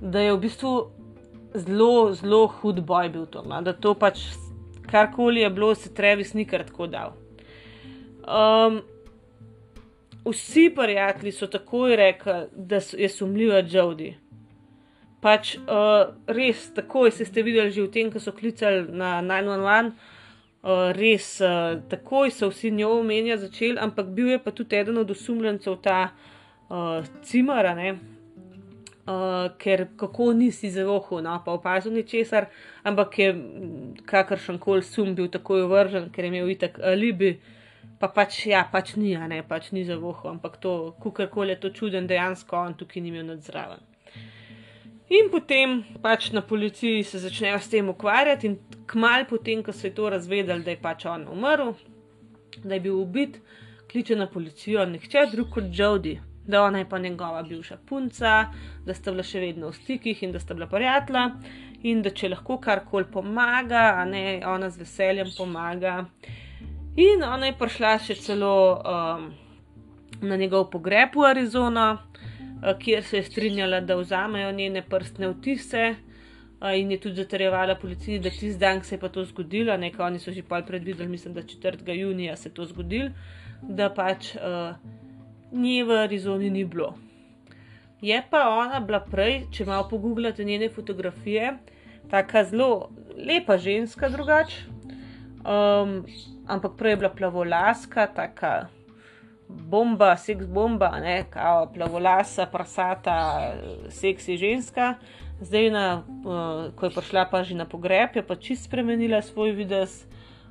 da je v bistvu zelo, zelo hud boj bil to, no? da to pač karkoli je bilo, se Travis ni kar tako dal. Um, vsi prijatelji so takoj rekli, da je sumljiva Jodi. Pač uh, res, takoj ste videli že v tem, ko so klicali na 911, uh, res, uh, takoj so vsi njo omenja začeli, ampak bil je pa tudi eden od osumljencev ta uh, cimara, ne. Uh, ker kako nisi zavohal, no, pa opazil ničesar, ampak je kakršen koli sum bil takoj vržen, ker je imel itak alibi, pa pač ja, pač ni, ne, pač ni zavohal, ampak to, kukorkoli je to čuden, dejansko on tukaj ni imel nadzraven. In potem pač na policiji se začnejo s tem ukvarjati, in kmalu potem, ko so to razvedeli, da je pač on umrl, da je bil ubit, kliče na policijo nihče drug kot Jodi, da ona je pa njegova bivša punca, da sta bila še vedno v stikih in da sta bila prijatelja, in da če lahko karkoli pomaga, a ne ona z veseljem pomaga. In ona je prišla še celo um, na njegov pogreb v Arizono, uh, kjer se je strinjala, da vzamejo njene prstne vtise. Uh, in je tudi zatrjevala policiji, da tisti dan se je pa to zgodilo, nekaj oni so že pol predvideli, mislim, da 4. junija se je to zgodilo, da pač uh, nje v Arizoni ni bilo. Je pa ona bila prej, če malo pogooglate njene fotografije, tako zelo lepa ženska, drugače. Um, ampak prej je bila plavolaska, tako bomba, seks bomba, ne, kao plavolasa, prasata, seksi ženska. Zdaj, na, uh, ko je prišla pa že na pogreb, je pa čist spremenila svoj videz,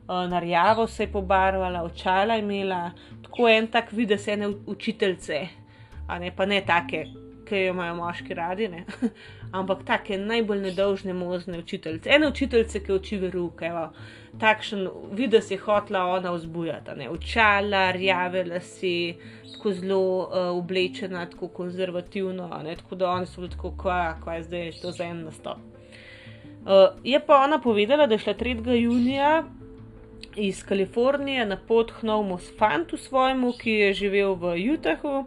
uh, narjavo se je pobarvala, očala je imela, tako en tak videz ene učiteljice, a ne pa ne take, ki jo imajo moški radi, ne? ampak take najbolj nedolžne možne učiteljice. Ene učiteljice, ki uči veruke, takšen videz je hotla ona vzbujati, očala, rjave lasi, tako zelo uh, oblečena, tako konzervativno, ne? tako da oni so bili tako, kva, kva je zdaj to za en nastop. Uh, je pa ona povedala, da je šla 3. junija iz Kalifornije na pot k novemu fantu svojemu, ki je živel v Utahu.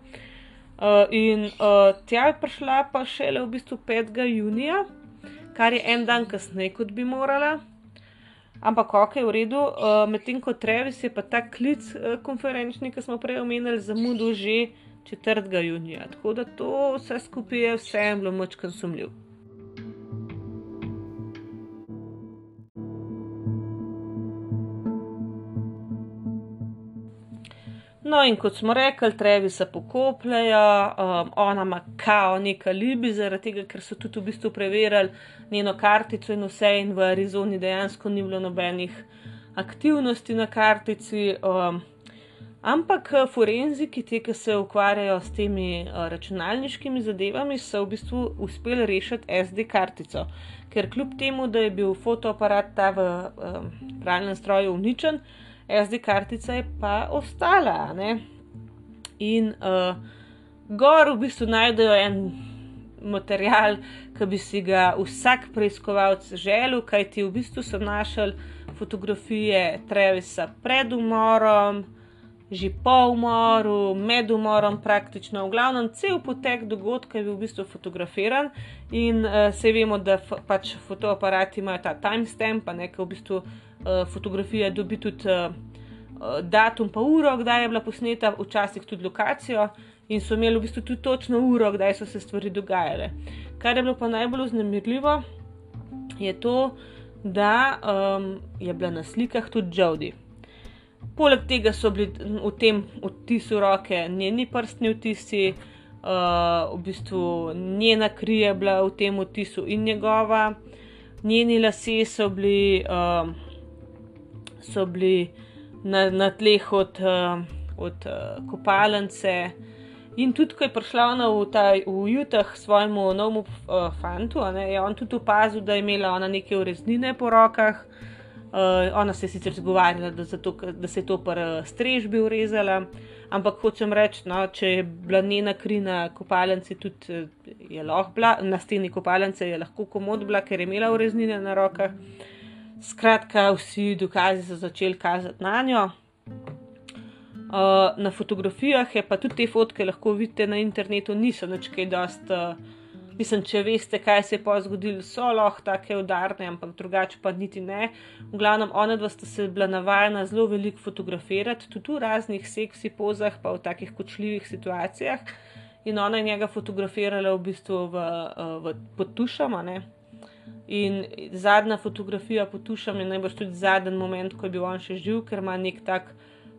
Uh, in uh, tja je prišla pa šele v bistvu 5. junija, kar je en dan kasneje, kot bi morala. Ampak, ok, v redu, uh, medtem ko Travis je pa ta klic uh, konferenčni, ki smo prej omenili, zamudil že 4. junija. Tako da to vse skupaj je vseeno bilo moč konsumljiv. No, in kot smo rekli, trevi se pokopljajo, um, ona ima kao neka libi, zaradi tega, ker so tudi v bistvu preverjali njeno kartico in vse, in v Arizoni dejansko ni bilo nobenih aktivnosti na kartici. Um, ampak uh, forenziki, ti, ki se ukvarjajo s temi uh, računalniškimi zadevami, so v bistvu uspeli rešiti SD kartico. Ker kljub temu, da je bil fotoaparat ta v um, pravnem stroju uničen, SD kartica je pa ostala. Ne? In uh, gor v bistvu najdejo en material, ki bi si ga vsak preiskovalec želel, kajti v bistvu so našli fotografije Trevisa pred umorom. Že po umoru, med umorom, praktično, v glavnem, cel potek dogodka je bil v bistvu fotografiran, in uh, se vemo, da pač fotoaparati imajo ta timestamp, pa nekaj v bistvu uh, fotografija dobi tudi uh, datum, pa uro, kdaj je bila posneta, včasih tudi lokacijo, in so imeli v bistvu tudi točno uro, kdaj so se stvari dogajale. Kar je bilo pa najbolj vznemirljivo, je to, da um, je bila na slikah tudi Jodi. Poleg tega so bili v tem odtisu roke njeni prstni odtisi, uh, v bistvu njena kri je bila v tem odtisu in njegova, njeni lasje so bili. Uh, so bili na, na tleh od, uh, od uh, kopalnice. In tudi, ko je prišla ona v, ta, v Jutah svojemu novemu uh, fantu, ne, je on tudi opazil, da je imela ona neke ureznine po rokah. Uh, ona se je sicer zgovarjala, da, zato, da se je to pri uh, strežbi urezala, ampak hočem reči, no, če je bila njena kri na kopalnici, tudi eh, je lahko bila, na steni kopalnice je lahko komod bila, ker je imela ureznine na rokah. Skratka, vsi dokazi so začeli kazati na njo. Uh, na fotografijah je pa tudi te fotke lahko vidite na internetu, niso nič kaj dost. Uh, mislim, če veste, kaj se je pa zgodilo, so lahko take udarne, ampak drugače pa niti ne. V glavnem, ona dva sta se bila navajena zelo veliko fotografirati, tudi v raznih seksi pozah, pa v takih kočljivih situacijah. In ona je njega fotografirala v bistvu v, uh, v potušama. Ne? In zadnja fotografija potušam je najbrž tudi zadnji moment, ko je bil on še živ, ker ima nek tak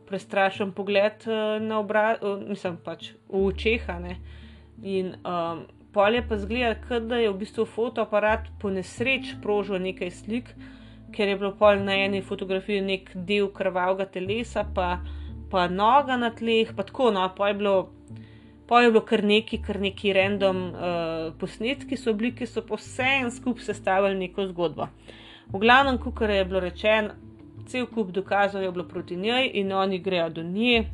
prestrašen pogled eh, na obraz, mislim pač v očeh. In um, pol je pa zgleda, da je v bistvu fotoaparat po nesreč prožil nekaj slik, ker je bilo pol na eni fotografiji nek del krvavega telesa, pa, pa noga na tleh, pa tako no, pa je bilo. Pa je bilo kar neki, kar neki random uh, posnetki, so bili, ki so vse en skup sestavili neko zgodbo. V glavnem, kot je bilo rečeno, cel kup dokazov je bilo proti njej in oni grejo do nje,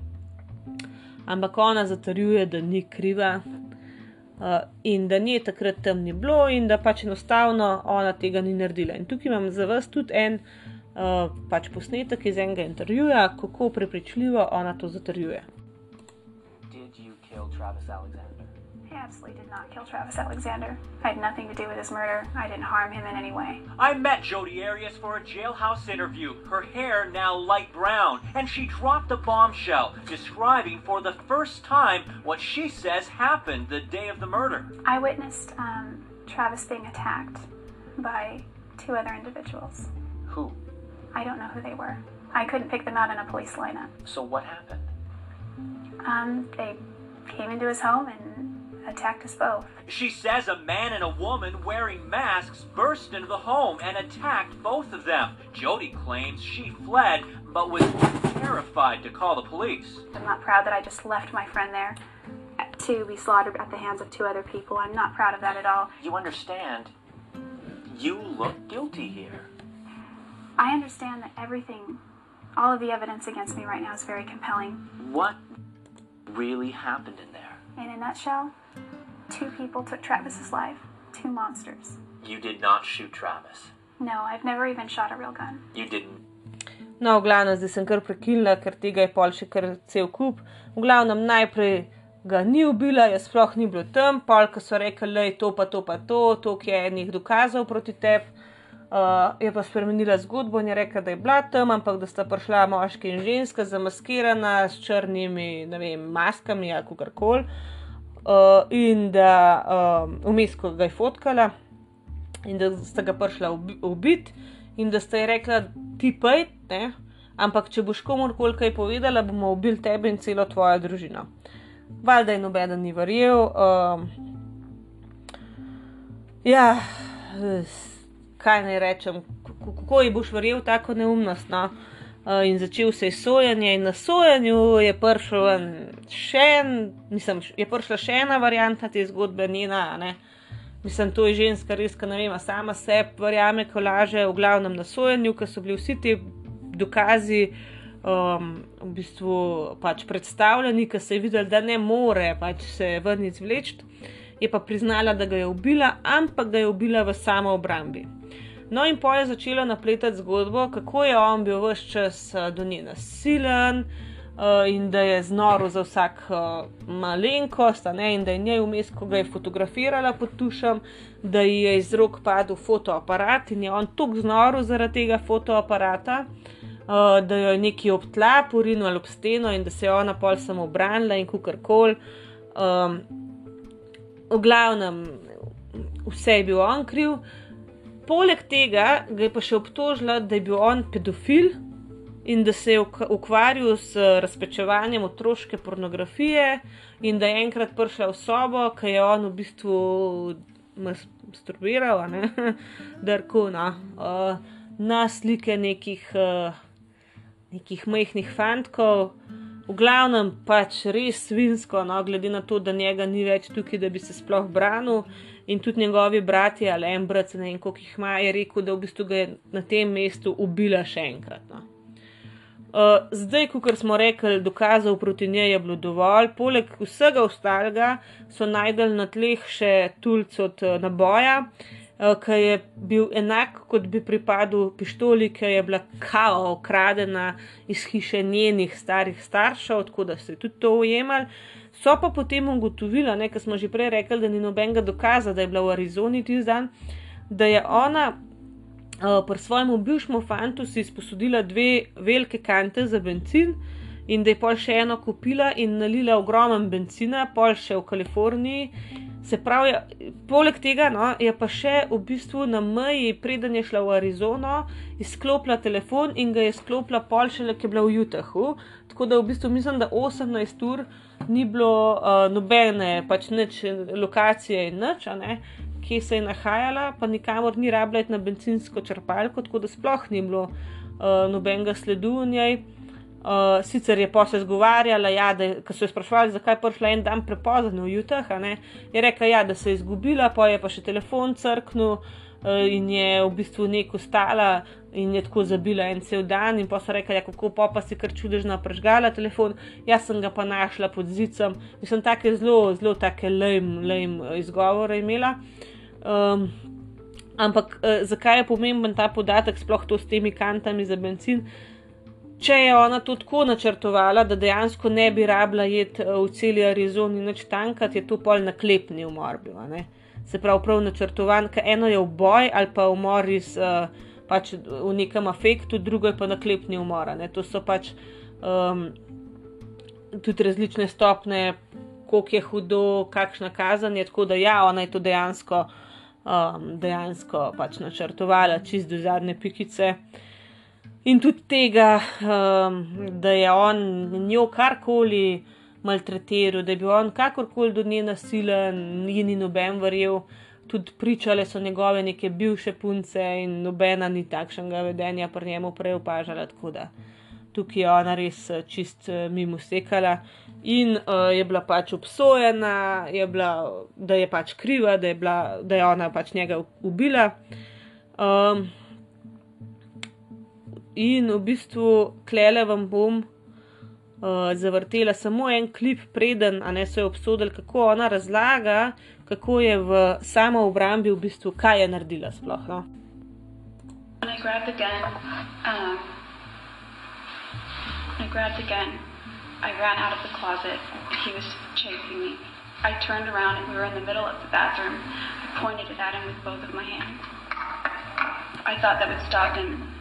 ampak ona zatrjuje, da ni kriva uh, in da nje takrat tam ni bilo in da pač enostavno ona tega ni naredila. In tukaj imam za vas tudi en uh, pač posnetek iz enega intervjuja, kako prepričljivo ona to zatrjuje. Did you kill Travis Alexander? I absolutely did not kill Travis Alexander. I had nothing to do with his murder. I didn't harm him in any way. I met Jodi Arias for a jailhouse interview. Her hair now light brown, and she dropped a bombshell describing for the first time what she says happened the day of the murder. I witnessed um, Travis being attacked by two other individuals. Who? I don't know who they were. I couldn't pick them out in a police lineup. So what happened? Um, they came into his home and attacked us both. She says a man and a woman wearing masks burst into the home and attacked both of them. Jody claims she fled but was terrified to call the police. I'm not proud that I just left my friend there to be slaughtered at the hands of two other people. I'm not proud of that at all. You understand? You look guilty here. I understand that everything, all of the evidence against me right now is very compelling. What really happened in there? In a nutshell, two people took Travis's life, two monsters. You did not shoot Travis. No, I've never even shot a real gun. You didn't. No, v glavnem, zdaj sem kar prekinila, ker tega je pol še kar cel kup. V glavnem, najprej ga ni ubila, jaz sploh ni bilo tam, pol, ko so rekli, da je to pa to pa to, to je enih dokazov proti tebi. Uh, je pa spremenila zgodbo in je rekla, da je bila tam, ampak da sta prišla moški in ženska, zamaskirana s črnimi vem, maskami ali kako koli. Uh, in da um, vmes, ko ga je fotkala, in da sta ga prišla ubi- ubiti, in da sta ji rekla, ti pej, ne? ampak če boš komorkoli kaj povedala, bomo ubili tebe in celo tvojo družino. Valjda je noben ni verjel. Um, ja, s- kaj naj rečem, kako, ji boš verjel tako neumnost. No? Uh, in začel se je sojenje, in na sojenju je, prišel ven še en, mislim, je prišla še ena varianta te zgodbe, njena. Ne? Mislim, to je ženska, res, ki ne vem, sama sebi verjame, ko laže, v glavnem na sojenju, ker so bili vsi ti dokazi um, v bistvu pač predstavljeni, ker se je videl, da ne more pač se ven izvleči. Je pa priznala, da ga je ubila, ampak ga je ubila v samo obrambi. No, in pa je začela napletati zgodbo, kako je on bil vse čas uh, do nje nasilen uh, in da je znoro za vsak uh, malenkost, ne, in da je njej vmes, ko ga je fotografirala pod tušem, da ji je iz rok padel fotoaparat in je on tako znoro zaradi tega fotoaparata, uh, da jo je neki ob tla porinil ali ob steno in da se je ona pol samo obranila in kukorkoli. Um, v glavnem, vse je bil on kriv. Poleg tega ga je pa še obtožila, da je bil on pedofil in da se je uk- ukvarjal s razpečevanjem otroške pornografije, in da je enkrat prišla v sobo, ki je on v bistvu mas- masturbiral, a ne? Darko, no, uh, na slike nekih, uh, nekih majhnih fantkov. V glavnem pač res svinsko, no, glede na to, da njega ni več tukaj, da bi se sploh branil. In tudi njegovi bratje ali en brat, ne vem, koliko jih ima, je rekel, da v bistvu ga je na tem mestu ubila še enkrat. No. Uh, zdaj, kot smo rekli, dokazov proti njej je bilo dovolj, poleg vsega ostalega so najdel na tleh še tulc od uh, naboja, uh, ki je bil enak, kot bi pripadal pištoli, ki je bila kao ukradena iz hiše njenih starih staršev, da so tudi to ujemali. So pa potem ugotovila, ker smo že prej rekli, da ni nobenega dokaza, da je bila v Arizoni tisti dan, da je ona uh, pri svojemu bivšemu fantu si izposodila dve velike kante za benzin in da je pol še eno kupila in nalila ogromen benzina, pol še v Kaliforniji. Se pravi, poleg tega no, je pa še v bistvu na meji, preden je šla v Arizono, izklopila telefon in ga je izklopila pol še le, ki je bila v Utahu. Tako da v bistvu mislim, da 18 ur ni bilo uh, nobene, pač nič lokacije in nič, kje se je nahajala, pa nikamor ni rabljati na benzinsko črpalko, tako da sploh ni bilo uh, nobenega sledu v njej. Uh, sicer je pa se zgovarjala, ja, da ko so jo sprašvali, zakaj je prišla en dan prepozno v Jutah, je rekla, ja, da se je izgubila, pa je pa še telefon crknil uh, in je v bistvu neko stala in je tako zabila en cel dan. In pa so rekli, ja, kako pa, pa si kar čudežno prežgala telefon, jaz sem ga pa našla pod zicem. Mislim, take zelo, zelo take lame, lame izgovore imela. Um, ampak uh, zakaj je pomemben ta podatek, sploh to s temi kantami za benzin? če je ona to tako načrtovala, da dejansko ne bi rabila jeti v celi Arizoni nič tankati, je to pol naklepni umor bil. Se pravi, prav načrtovan, ker eno je uboj ali pa umor iz, uh, pač v nekem afektu, drugo je pa naklepni umor. To so pač um, tudi različne stopne, koliko je hudo, kakšna kazen je. Tako da ja, ona je to dejansko, um, dejansko pač načrtovala, čist do zadnje pikice. In tudi tega, um, da je on njo karkoli maltretiral, da je bil on kakorkoli do nje nasilen, ni ni noben verjel. Tudi pričale so njegove neke bivše punce in nobena ni takšnega vedenja pri njemu prej opažala. Tako da tukaj je ona res eh, čist eh, mimo sekala in uh, je bila pač obsojena, je bila, da je pač kriva, da je, bila, da je ona pač njega ubila. Um, In v bistvu, klele vam bom uh, zavrtela samo en klip, preden ne, so jo obsodili, kako ona razlaga, kako je v samo obrambi, v bistvu, kaj je naredila sploh. No? I grabbed the gun. Um, I. I ran out of the closet. He was chasing me. I turned around and we were in the middle of the bathroom. I pointed it at him with both of my hands. I thought that would stop him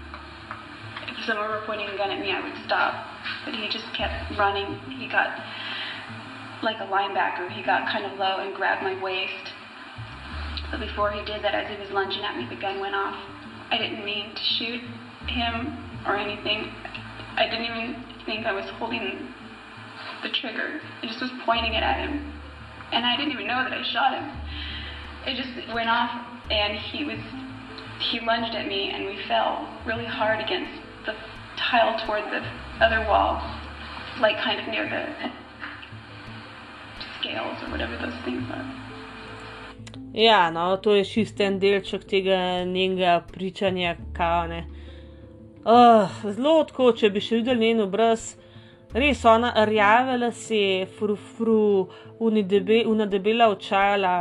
if someone were pointing a gun at me, I would stop. But he just kept running. He got like a linebacker. He got kind of low and grabbed my waist. But before he did that, as he was lunging at me, the gun went off. I didn't mean to shoot him or anything. I didn't even think I was holding the trigger. I just was pointing it at him. And I didn't even know that I shot him. It just went off and he was he lunged at me and we fell really hard against the tile toward the other wall, like kind of near the scales or whatever those things are. Ja, no, to je čist en delček tega njenega pričanja, kaone. Uh, zelo tako, če bi še videl njen obraz, res ona rjavela se, frufru, unadebela očala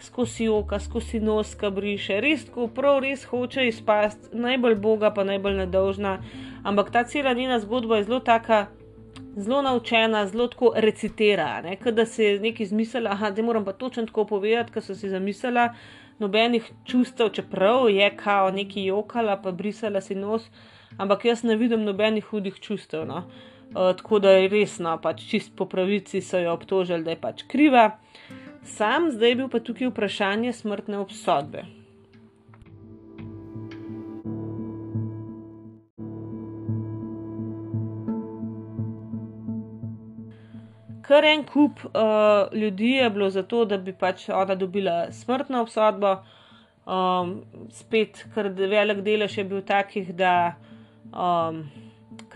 skozi oka, skozi nos, ki briše, res, ko prav res hoče izpasti, najbolj boga, pa najbolj nedolžna. Ampak ta cela njena zgodba je zelo taka, zelo naučena, zelo tako recitira, da se je nekaj izmislila, da moram pa točno tako povedati, ker so si zamislila. Nobenih čustev, čeprav je kao neki jokala, pa brisala si nos, ampak jaz ne vidim nobenih hudih čustev. No. Uh, tako da je resno, pač čist po pravici so jo obtožili, da je pač kriva. Sam zdaj je bil pa tukaj vprašanje smrtne obsodbe. Kar en kup uh, ljudi je bilo za to, da bi pač ona dobila smrtno obsodbo. Um, spet, ker velik delež je bil takih, da um,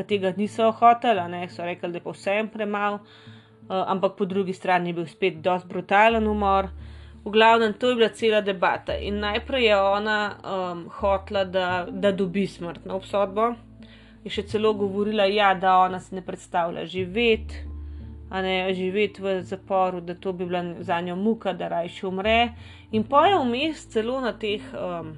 tega niso hoteli, so rekli, da je pa vsem premalo. Uh, ampak po drugi strani je bil spet dosti brutalen umor. V glavnem, to je bila cela debata. In najprej je ona um, hotla, da, da dobi smrtno obsodbo. Je še celo govorila, ja, da ona si ne predstavlja živeti, a ne živeti v zaporu, da to bi bila za njo muka, da rajši umre. In pa je vmes celo na teh, um,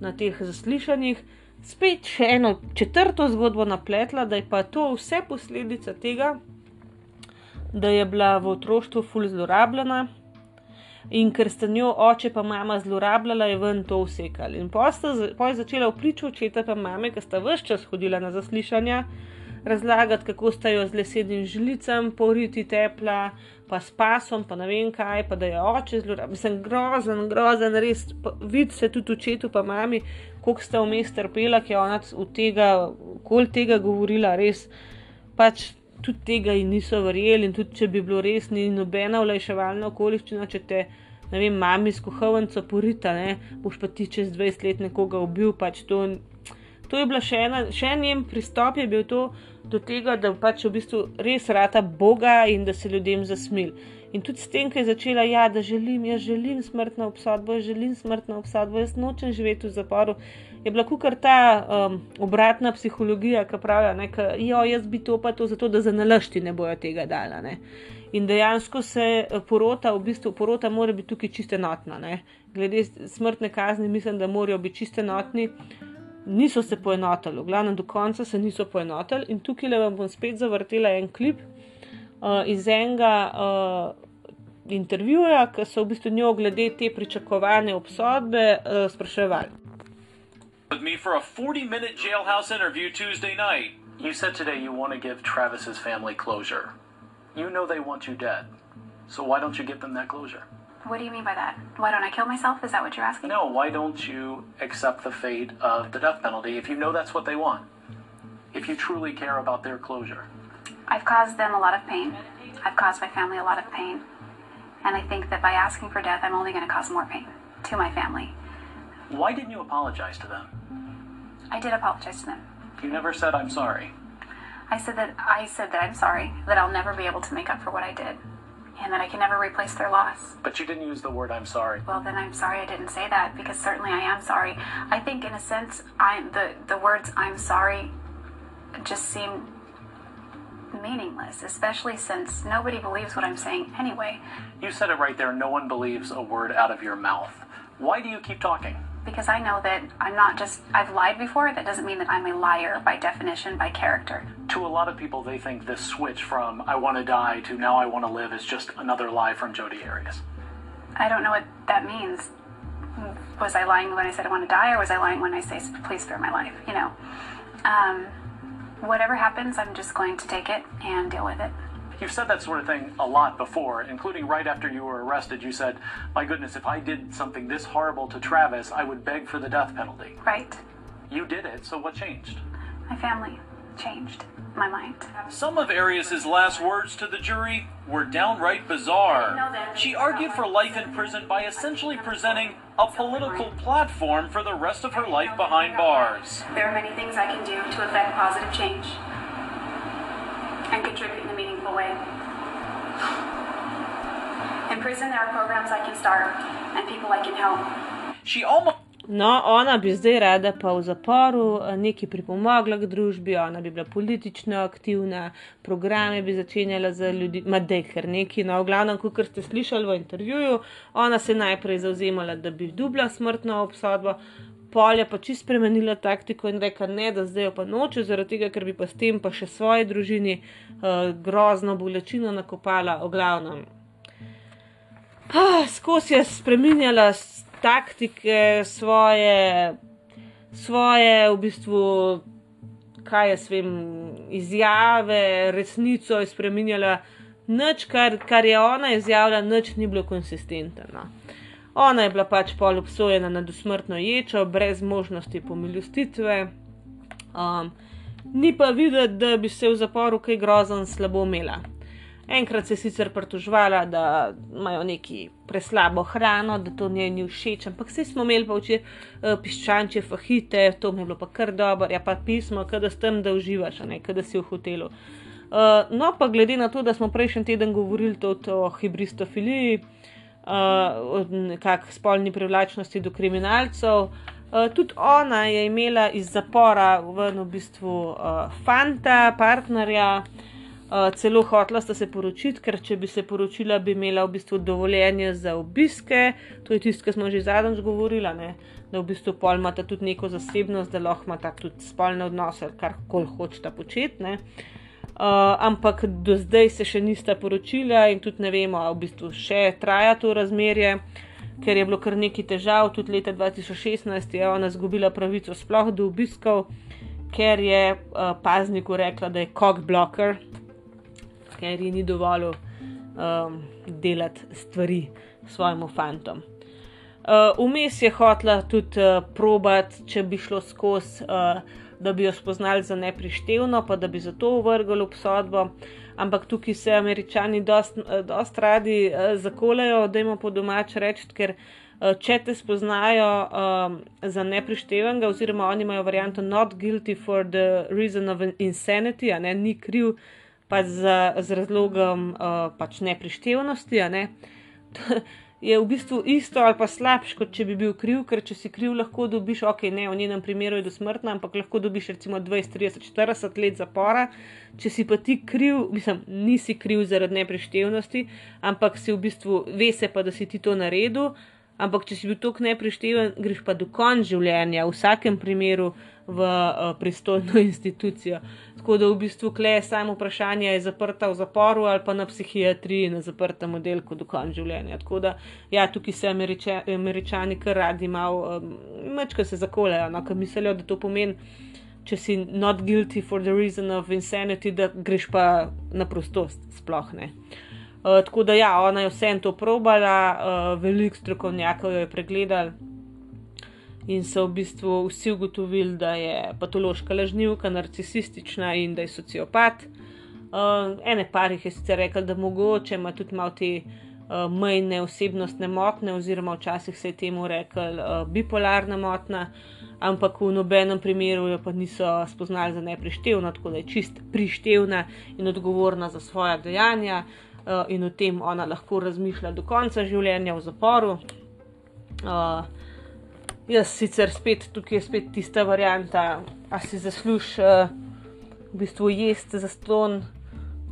na teh zaslišanjih spet še eno četrto zgodbo napletla, da je pa to vse posledica tega, da je bila v otroštvu ful zlorabljena. In ker sta njo oče pa mama zlorabljala, je ven to usekali. In pa je začela v priču očeta pa mame, ki sta vse čas hodila na zaslišanja, razlagati, kako sta jo z lesenim žlicem poriti tepla, pa s pasom, pa ne vem kaj, pa da je oče zlorabljal. Mislim, grozen, grozen, res vidi se tudi očetu pa mami, koliko sta vmes trpela, ki je ona od tega, kol tega govorila, res pač. Tudi tega jim niso verjeli, in tudi če bi bilo res, ni nobena olajševalna okoliščina, če te, ne vem, mami s kohovnico porita, ne, boš pa ti čez 20 let nekoga ubil. Pač to, to je bila še ena, še en njen pristop je bil to, do tega, da pač v bistvu res rata Boga in da se ljudem zasmil. In tudi s tem, ki je začela, ja, da želim, jaz želim smrtno obsodbo, jaz želim smrtno obsodbo, jaz nočem živeti v zaporu. Je bila kukar ta um, obratna psihologija, ki pravi, da jaz bi to pa to, zato da za nalašti ne bojo tega dala. Ne. In dejansko se porota, v bistvu porota mora biti tukaj čiste enotna. Ne. Glede smrtne kazni, mislim, da morajo biti čiste enotni. Niso se poenotili, v glavnem do konca se niso poenotili. In tukaj le vam bom spet zavrtela en klip uh, iz enega uh, intervjuja, ki so v bistvu njo glede te pričakovane obsodbe uh, spraševali. With me for a 40 minute jailhouse interview Tuesday night. You said today you want to give Travis's family closure. You know they want you dead. So why don't you give them that closure? What do you mean by that? Why don't I kill myself? Is that what you're asking? No, why don't you accept the fate of the death penalty if you know that's what they want? If you truly care about their closure. I've caused them a lot of pain. I've caused my family a lot of pain. And I think that by asking for death, I'm only going to cause more pain to my family. Why didn't you apologize to them? I did apologize to them. You never said I'm sorry. I said that I said that I'm sorry, that I'll never be able to make up for what I did, and that I can never replace their loss. But you didn't use the word I'm sorry. Well, then I'm sorry I didn't say that because certainly I am sorry. I think in a sense, I the the words I'm sorry just seem meaningless, especially since nobody believes what I'm saying anyway. You said it right there. No one believes a word out of your mouth. Why do you keep talking? Because I know that I'm not just I've lied before. That doesn't mean that I'm a liar by definition, by character. To a lot of people, they think this switch from I want to die to now I want to live is just another lie from Jodi Arias. I don't know what that means. Was I lying when I said I want to die, or was I lying when I say please spare my life? You know, um, whatever happens, I'm just going to take it and deal with it. You've said that sort of thing a lot before, including right after you were arrested. You said, My goodness, if I did something this horrible to Travis, I would beg for the death penalty. Right. You did it, so what changed? My family changed my mind. Some of Arias's last words to the jury were downright bizarre. She argued for life in prison by essentially presenting a political platform for the rest of her life behind bars. There are many things I can do to affect positive change and contribute in a meaningful way. In prison, there are programs I can start and people I can help. She almost No, ona bi zdaj rada pa v zaporu nekaj pripomogla k družbi, ona bi bila politično aktivna, programe bi začenjala za ljudi, ma dej kar neki, no, v glavnem, kot ste slišali v intervjuju, ona se je najprej zauzemala, da bi dubla smrtno obsodbo, pol je pa čist spremenila taktiko in rekla ne, da zdaj jo pa noče, zaradi tega, ker bi pa s tem pa še svoji družini uh, grozno bolečino nakopala, v glavnem. Ah, skozi je spremenjala taktike, svoje, svoje v bistvu, kaj jaz vem, izjave, resnico je spremenjala. Nič, kar, kar je ona izjavila, nič ni bilo konsistentno. Ona je bila pač pol obsojena na dosmrtno ječo, brez možnosti pomilostitve. Um, ni pa videti, da bi se v zaporu kaj grozen slabo imela. Enkrat se je sicer pritožvala, da imajo neki preslabo hrano, da to njej ni všeč, ampak vsi smo imeli pa včeraj uh, piščanče, fahite, to mi je bilo pa kar dobro, ja pa pismo, kada s tem, da uživaš, ne kada si v hotelu. Uh, no, pa glede na to, da smo prejšnji teden govorili tudi o hibristofiliji, uh, nekakšni spolni privlačnosti do kriminalcev. Uh, tudi ona je imela iz zapora ven v bistvu uh, fanta, partnerja, uh, celo hotla sta se poročiti, ker če bi se poročila, bi imela v bistvu dovoljenje za obiske. To je tisto, kar smo že zadnjič govorili, ne? da v bistvu pol imata tudi neko zasebnost, da lahko imata tudi spolne odnose, kar koli hočeta početi. Uh, ampak do zdaj se še nista poročila in tudi ne vemo, ali v bistvu še traja to razmerje, ker je bilo kar nekaj težav. Tudi leta 2016 je ona izgubila pravico sploh do obiskov, ker je uh, pazniku rekla, da je cock blocker, ker ji ni dovolil um, delati stvari svojemu. Vmes uh, je hotla tudi uh, probat, če bi šlo skozi, uh, da bi jo spoznali za neprištevno, pa da bi zato uvrgli obsodbo. Ampak tukaj se američani dost, dost radi uh, zakolejo, da jim po domač reči, ker uh, če te spoznajo um, za neprištevenega, oziroma oni imajo varianto not guilty for the reason of insanity, a ne ni kriv pa z, z razlogom uh, pač neprištevnosti. Ne? Je v bistvu isto ali pa slabše, kot če bi bil kriv, ker če si kriv, lahko dobiš, ok, ne, v njenem primeru je dosmrtna, ampak lahko dobiš recimo 20, 30, 40 let zapora. Če si pa ti kriv, mislim, nisi kriv zaradi neprištevnosti, ampak si v bistvu vese pa, da si ti to naredil, ampak če si bil tako neprišteven, greš pa do konca življenja, v vsakem primeru v uh, pristojno institucijo. Tako da v bistvu kle samo vprašanje, je zaprta v zaporu ali pa na psihiatriji na zaprtem oddelku do konca življenja. Tako da ja, tukaj se američa, američani kar radi malo, um, mečka se zakolejo, no, ker mislijo, da to pomeni. Če si not guilty for the reason of insanity, da greš pa na prostost, sploh ne. Uh, tako da, ja, ona je vse to probala, uh, veliko strokovnjakov jo je pregledal, in so v bistvu vsi ugotovili, da je patološka lažnivka, narcisistična in da je sociopat. Uh, ene par jih je sicer rekel, da mogoče ima tudi malo te uh, mejne osebnostne motne, oziroma včasih se je temu rekel uh, bipolarna motna, ampak v nobenem primeru jo pa niso spoznali za neprištevno, tako da je čist prištevna in odgovorna za svoja dejanja uh, in o tem ona lahko razmišlja do konca življenja v zaporu. Uh, Jaz sicer spet tukaj je spet tista varianta, a si zaslužiš uh, v bistvu jesti za ston,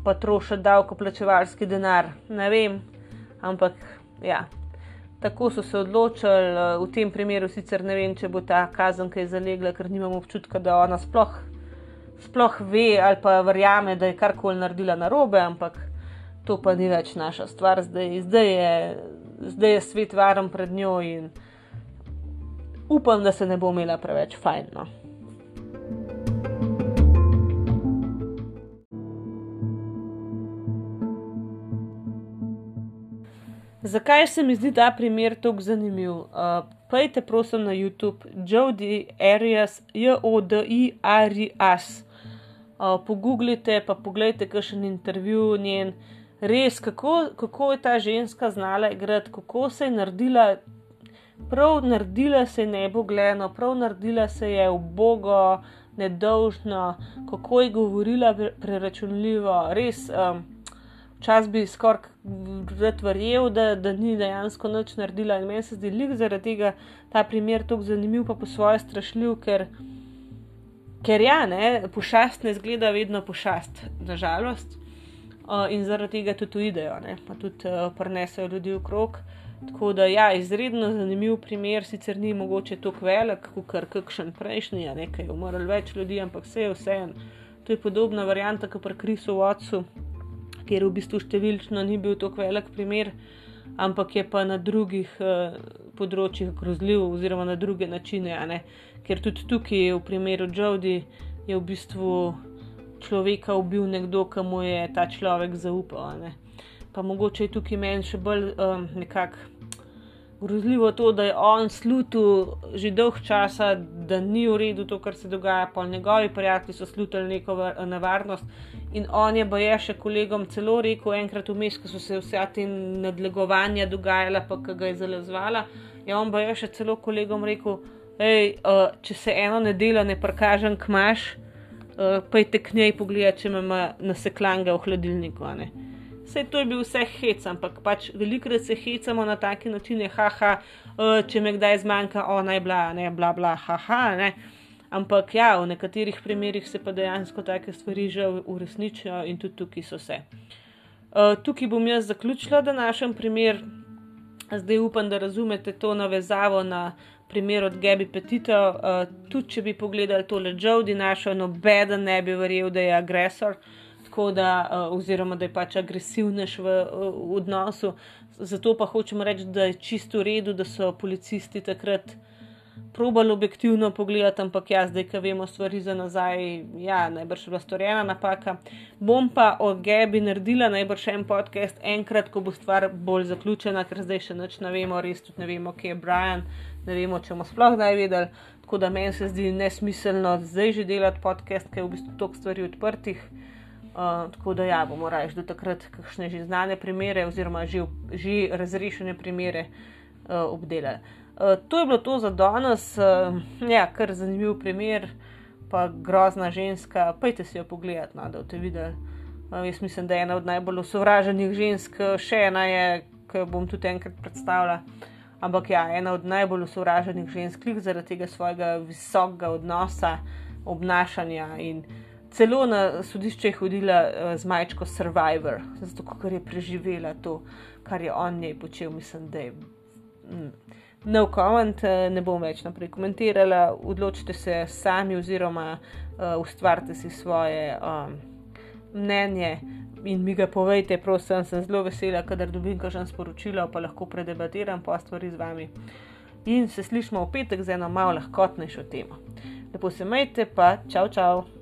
pa trošiti davkoplačevalski denar. Ne vem, ampak ja. Tako so se odločili, uh, v tem primeru sicer ne vem, če bo ta kazen kaj zalegla, ker nimam občutka, da ona sploh, sploh ve ali pa verjame, da je karkoli naredila na robe, ampak to pa ni več naša stvar, zdaj, zdaj, je, zdaj je svet varen pred njo in upam, da se ne bo imela preveč fajn. No. Zakaj se mi zdi ta primer tako zanimiv? Uh, Pojdite, prosim, na YouTube, Jodi Arias, J-O-D-I-R-I-A-S. Uh, pogooglite, pa pogledajte, kakšen intervju njen. Res, kako, kako je ta ženska znala igrati, kako se je naredila prav naredila se je nebogljeno, prav naredila se je ubogo, nedolžno, kako je govorila preračunljivo, res. Um, Včasih bi skoraj verjel, da, da ni dejansko nič naredila, in meni se zdi, da je zaradi tega ta primer tako zanimiv, pa po svoje strašljiv, ker, ker ja, ne, pošast ne zgleda vedno pošast, nažalost, uh, in zaradi tega tudi idejo, pa tudi uh, prenesejo ljudi v krog. Uh, Tako da, ja, izredno zanimiv primer, sicer ni mogoče tako velik, kot kakšen prejšnji, ja, nekaj je umrlo več ljudi, ampak vse je vseeno. To je podobna varianta kot pri Krisu Watsu, kjer v bistvu številčno ni bil tako velik primer, ampak je pa na drugih uh, področjih grozljiv, oziroma na druge načine. Ker tudi tukaj, v primeru Jodi, je v bistvu človeka ubil nekdo, ki mu je ta človek zaupal pa mogoče je tukaj meni še bolj um, nekako grozljivo to, da je on slutil že dolg časa, da ni v redu to, kar se dogaja, pa njegovi prijatelji so slutili neko nevarnost. In on je pa je še kolegom celo rekel, enkrat vmes, ko so se vse te nadlegovanja dogajala, pa ki ga je zalezvala, je on pa je še celo kolegom rekel, hej, uh, če se eno nedeljo ne prikažem kmaš, uh, pa je te k njej pogledati, če me ima naseklanga v hladilniku. Vse to je bil vse hec, ampak pač velikrat se hecamo na take načine, haha, uh, če me kdaj zmanjka, o naj bila, ne bla bla, haha. Ne. Ampak ja, v nekaterih primerjih se pa dejansko take stvari že uresničijo in tudi tukaj so se. Uh, tukaj bom jaz zaključila današnji primer. Zdaj upam, da razumete to navezavo na primer od Gabi Petito. Uh, tudi če bi pogledali tole Jodi našo, nobeden ne bi verjel, da je agresor, tako da, uh, oziroma da je pač agresivnež v, v odnosu. Zato pa hočemo reči, da je čisto v redu, da so policisti takrat probali objektivno pogledati, ampak ja, zdaj, ki vemo stvari za nazaj, ja, najbrž je bila storjena napaka. Bom pa o Gebi naredila najbrž en podcast, enkrat, ko bo stvar bolj zaključena, ker zdaj še nič ne vemo, res tudi ne vemo, kje je Brian, ne vemo, če bomo sploh kdaj vedeli. Tako da meni se zdi nesmiselno zdaj že delati podcast, ker je v bistvu toliko stvari odprtih. Uh, tako da ja, bomo raje do takrat kakšne že znane primere oziroma že, že razrešene primere uh, obdelali. Uh, to je bilo to za danes, uh, ja, kar zanimiv primer, pa grozna ženska. Pejte si jo pogledat, no, da boste videli. Uh, jaz mislim, da je ena od najbolj sovraženih žensk, še ena je, ki jo bom tudi enkrat predstavila. Ampak ja, ena od najbolj sovraženih žensk, zaradi tega svojega visokega odnosa, obnašanja in celo na sodišče je hodila uh, z majčko Survivor, zato ker je preživela to, kar je on njej počel, mislim, da je. Mm, no comment, eh, ne bom več naprej komentirala, odločite se sami oziroma uh, ustvarite si svoje um, mnenje in mi ga povejte, prosim, sem zelo vesela, kadar dobim kakšno sporočilo, pa lahko predebatiram pa stvari z vami. In se slišmo v petek z eno malo lahkotnejšo temo. Lepo se majte, pa čau, čau!